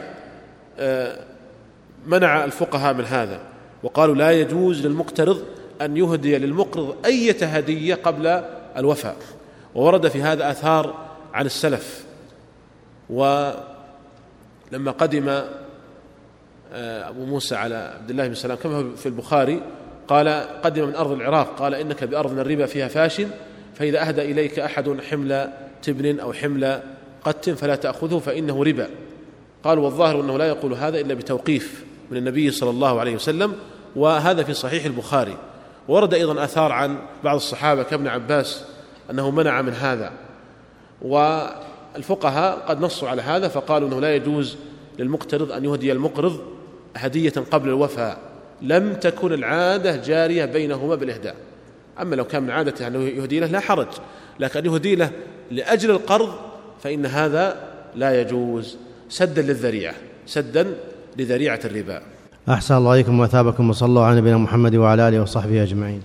منع الفقهاء من هذا وقالوا لا يجوز للمقترض أن يهدي للمقرض أية هدية قبل الوفاء. وورد في هذا آثار عن السلف. ولما قدم آه، أبو موسى على عبد الله بن سلام كما في البخاري قال قدم من أرض العراق قال إنك بأرض الربا فيها فاش فإذا أهدى إليك أحد حمل تبن أو حمل قت فلا تأخذه فإنه ربا. قال والظاهر أنه لا يقول هذا إلا بتوقيف من النبي صلى الله عليه وسلم وهذا في صحيح البخاري. ورد أيضا آثار عن بعض الصحابة كابن عباس أنه منع من هذا. والفقهاء قد نصوا على هذا فقالوا أنه لا يجوز للمقترض أن يهدي المقرض هدية قبل الوفاء لم تكن العادة جارية بينهما بالإهداء. أما لو كان من عادته أنه يهدي له لا حرج لكن يهدي له لأجل القرض فإن هذا لا يجوز. سدا للذريعة سدا لذريعة الربا. أحسن الله إليكم وأثابكم وصلى الله على نبينا محمد وعلى آله وصحبه أجمعين.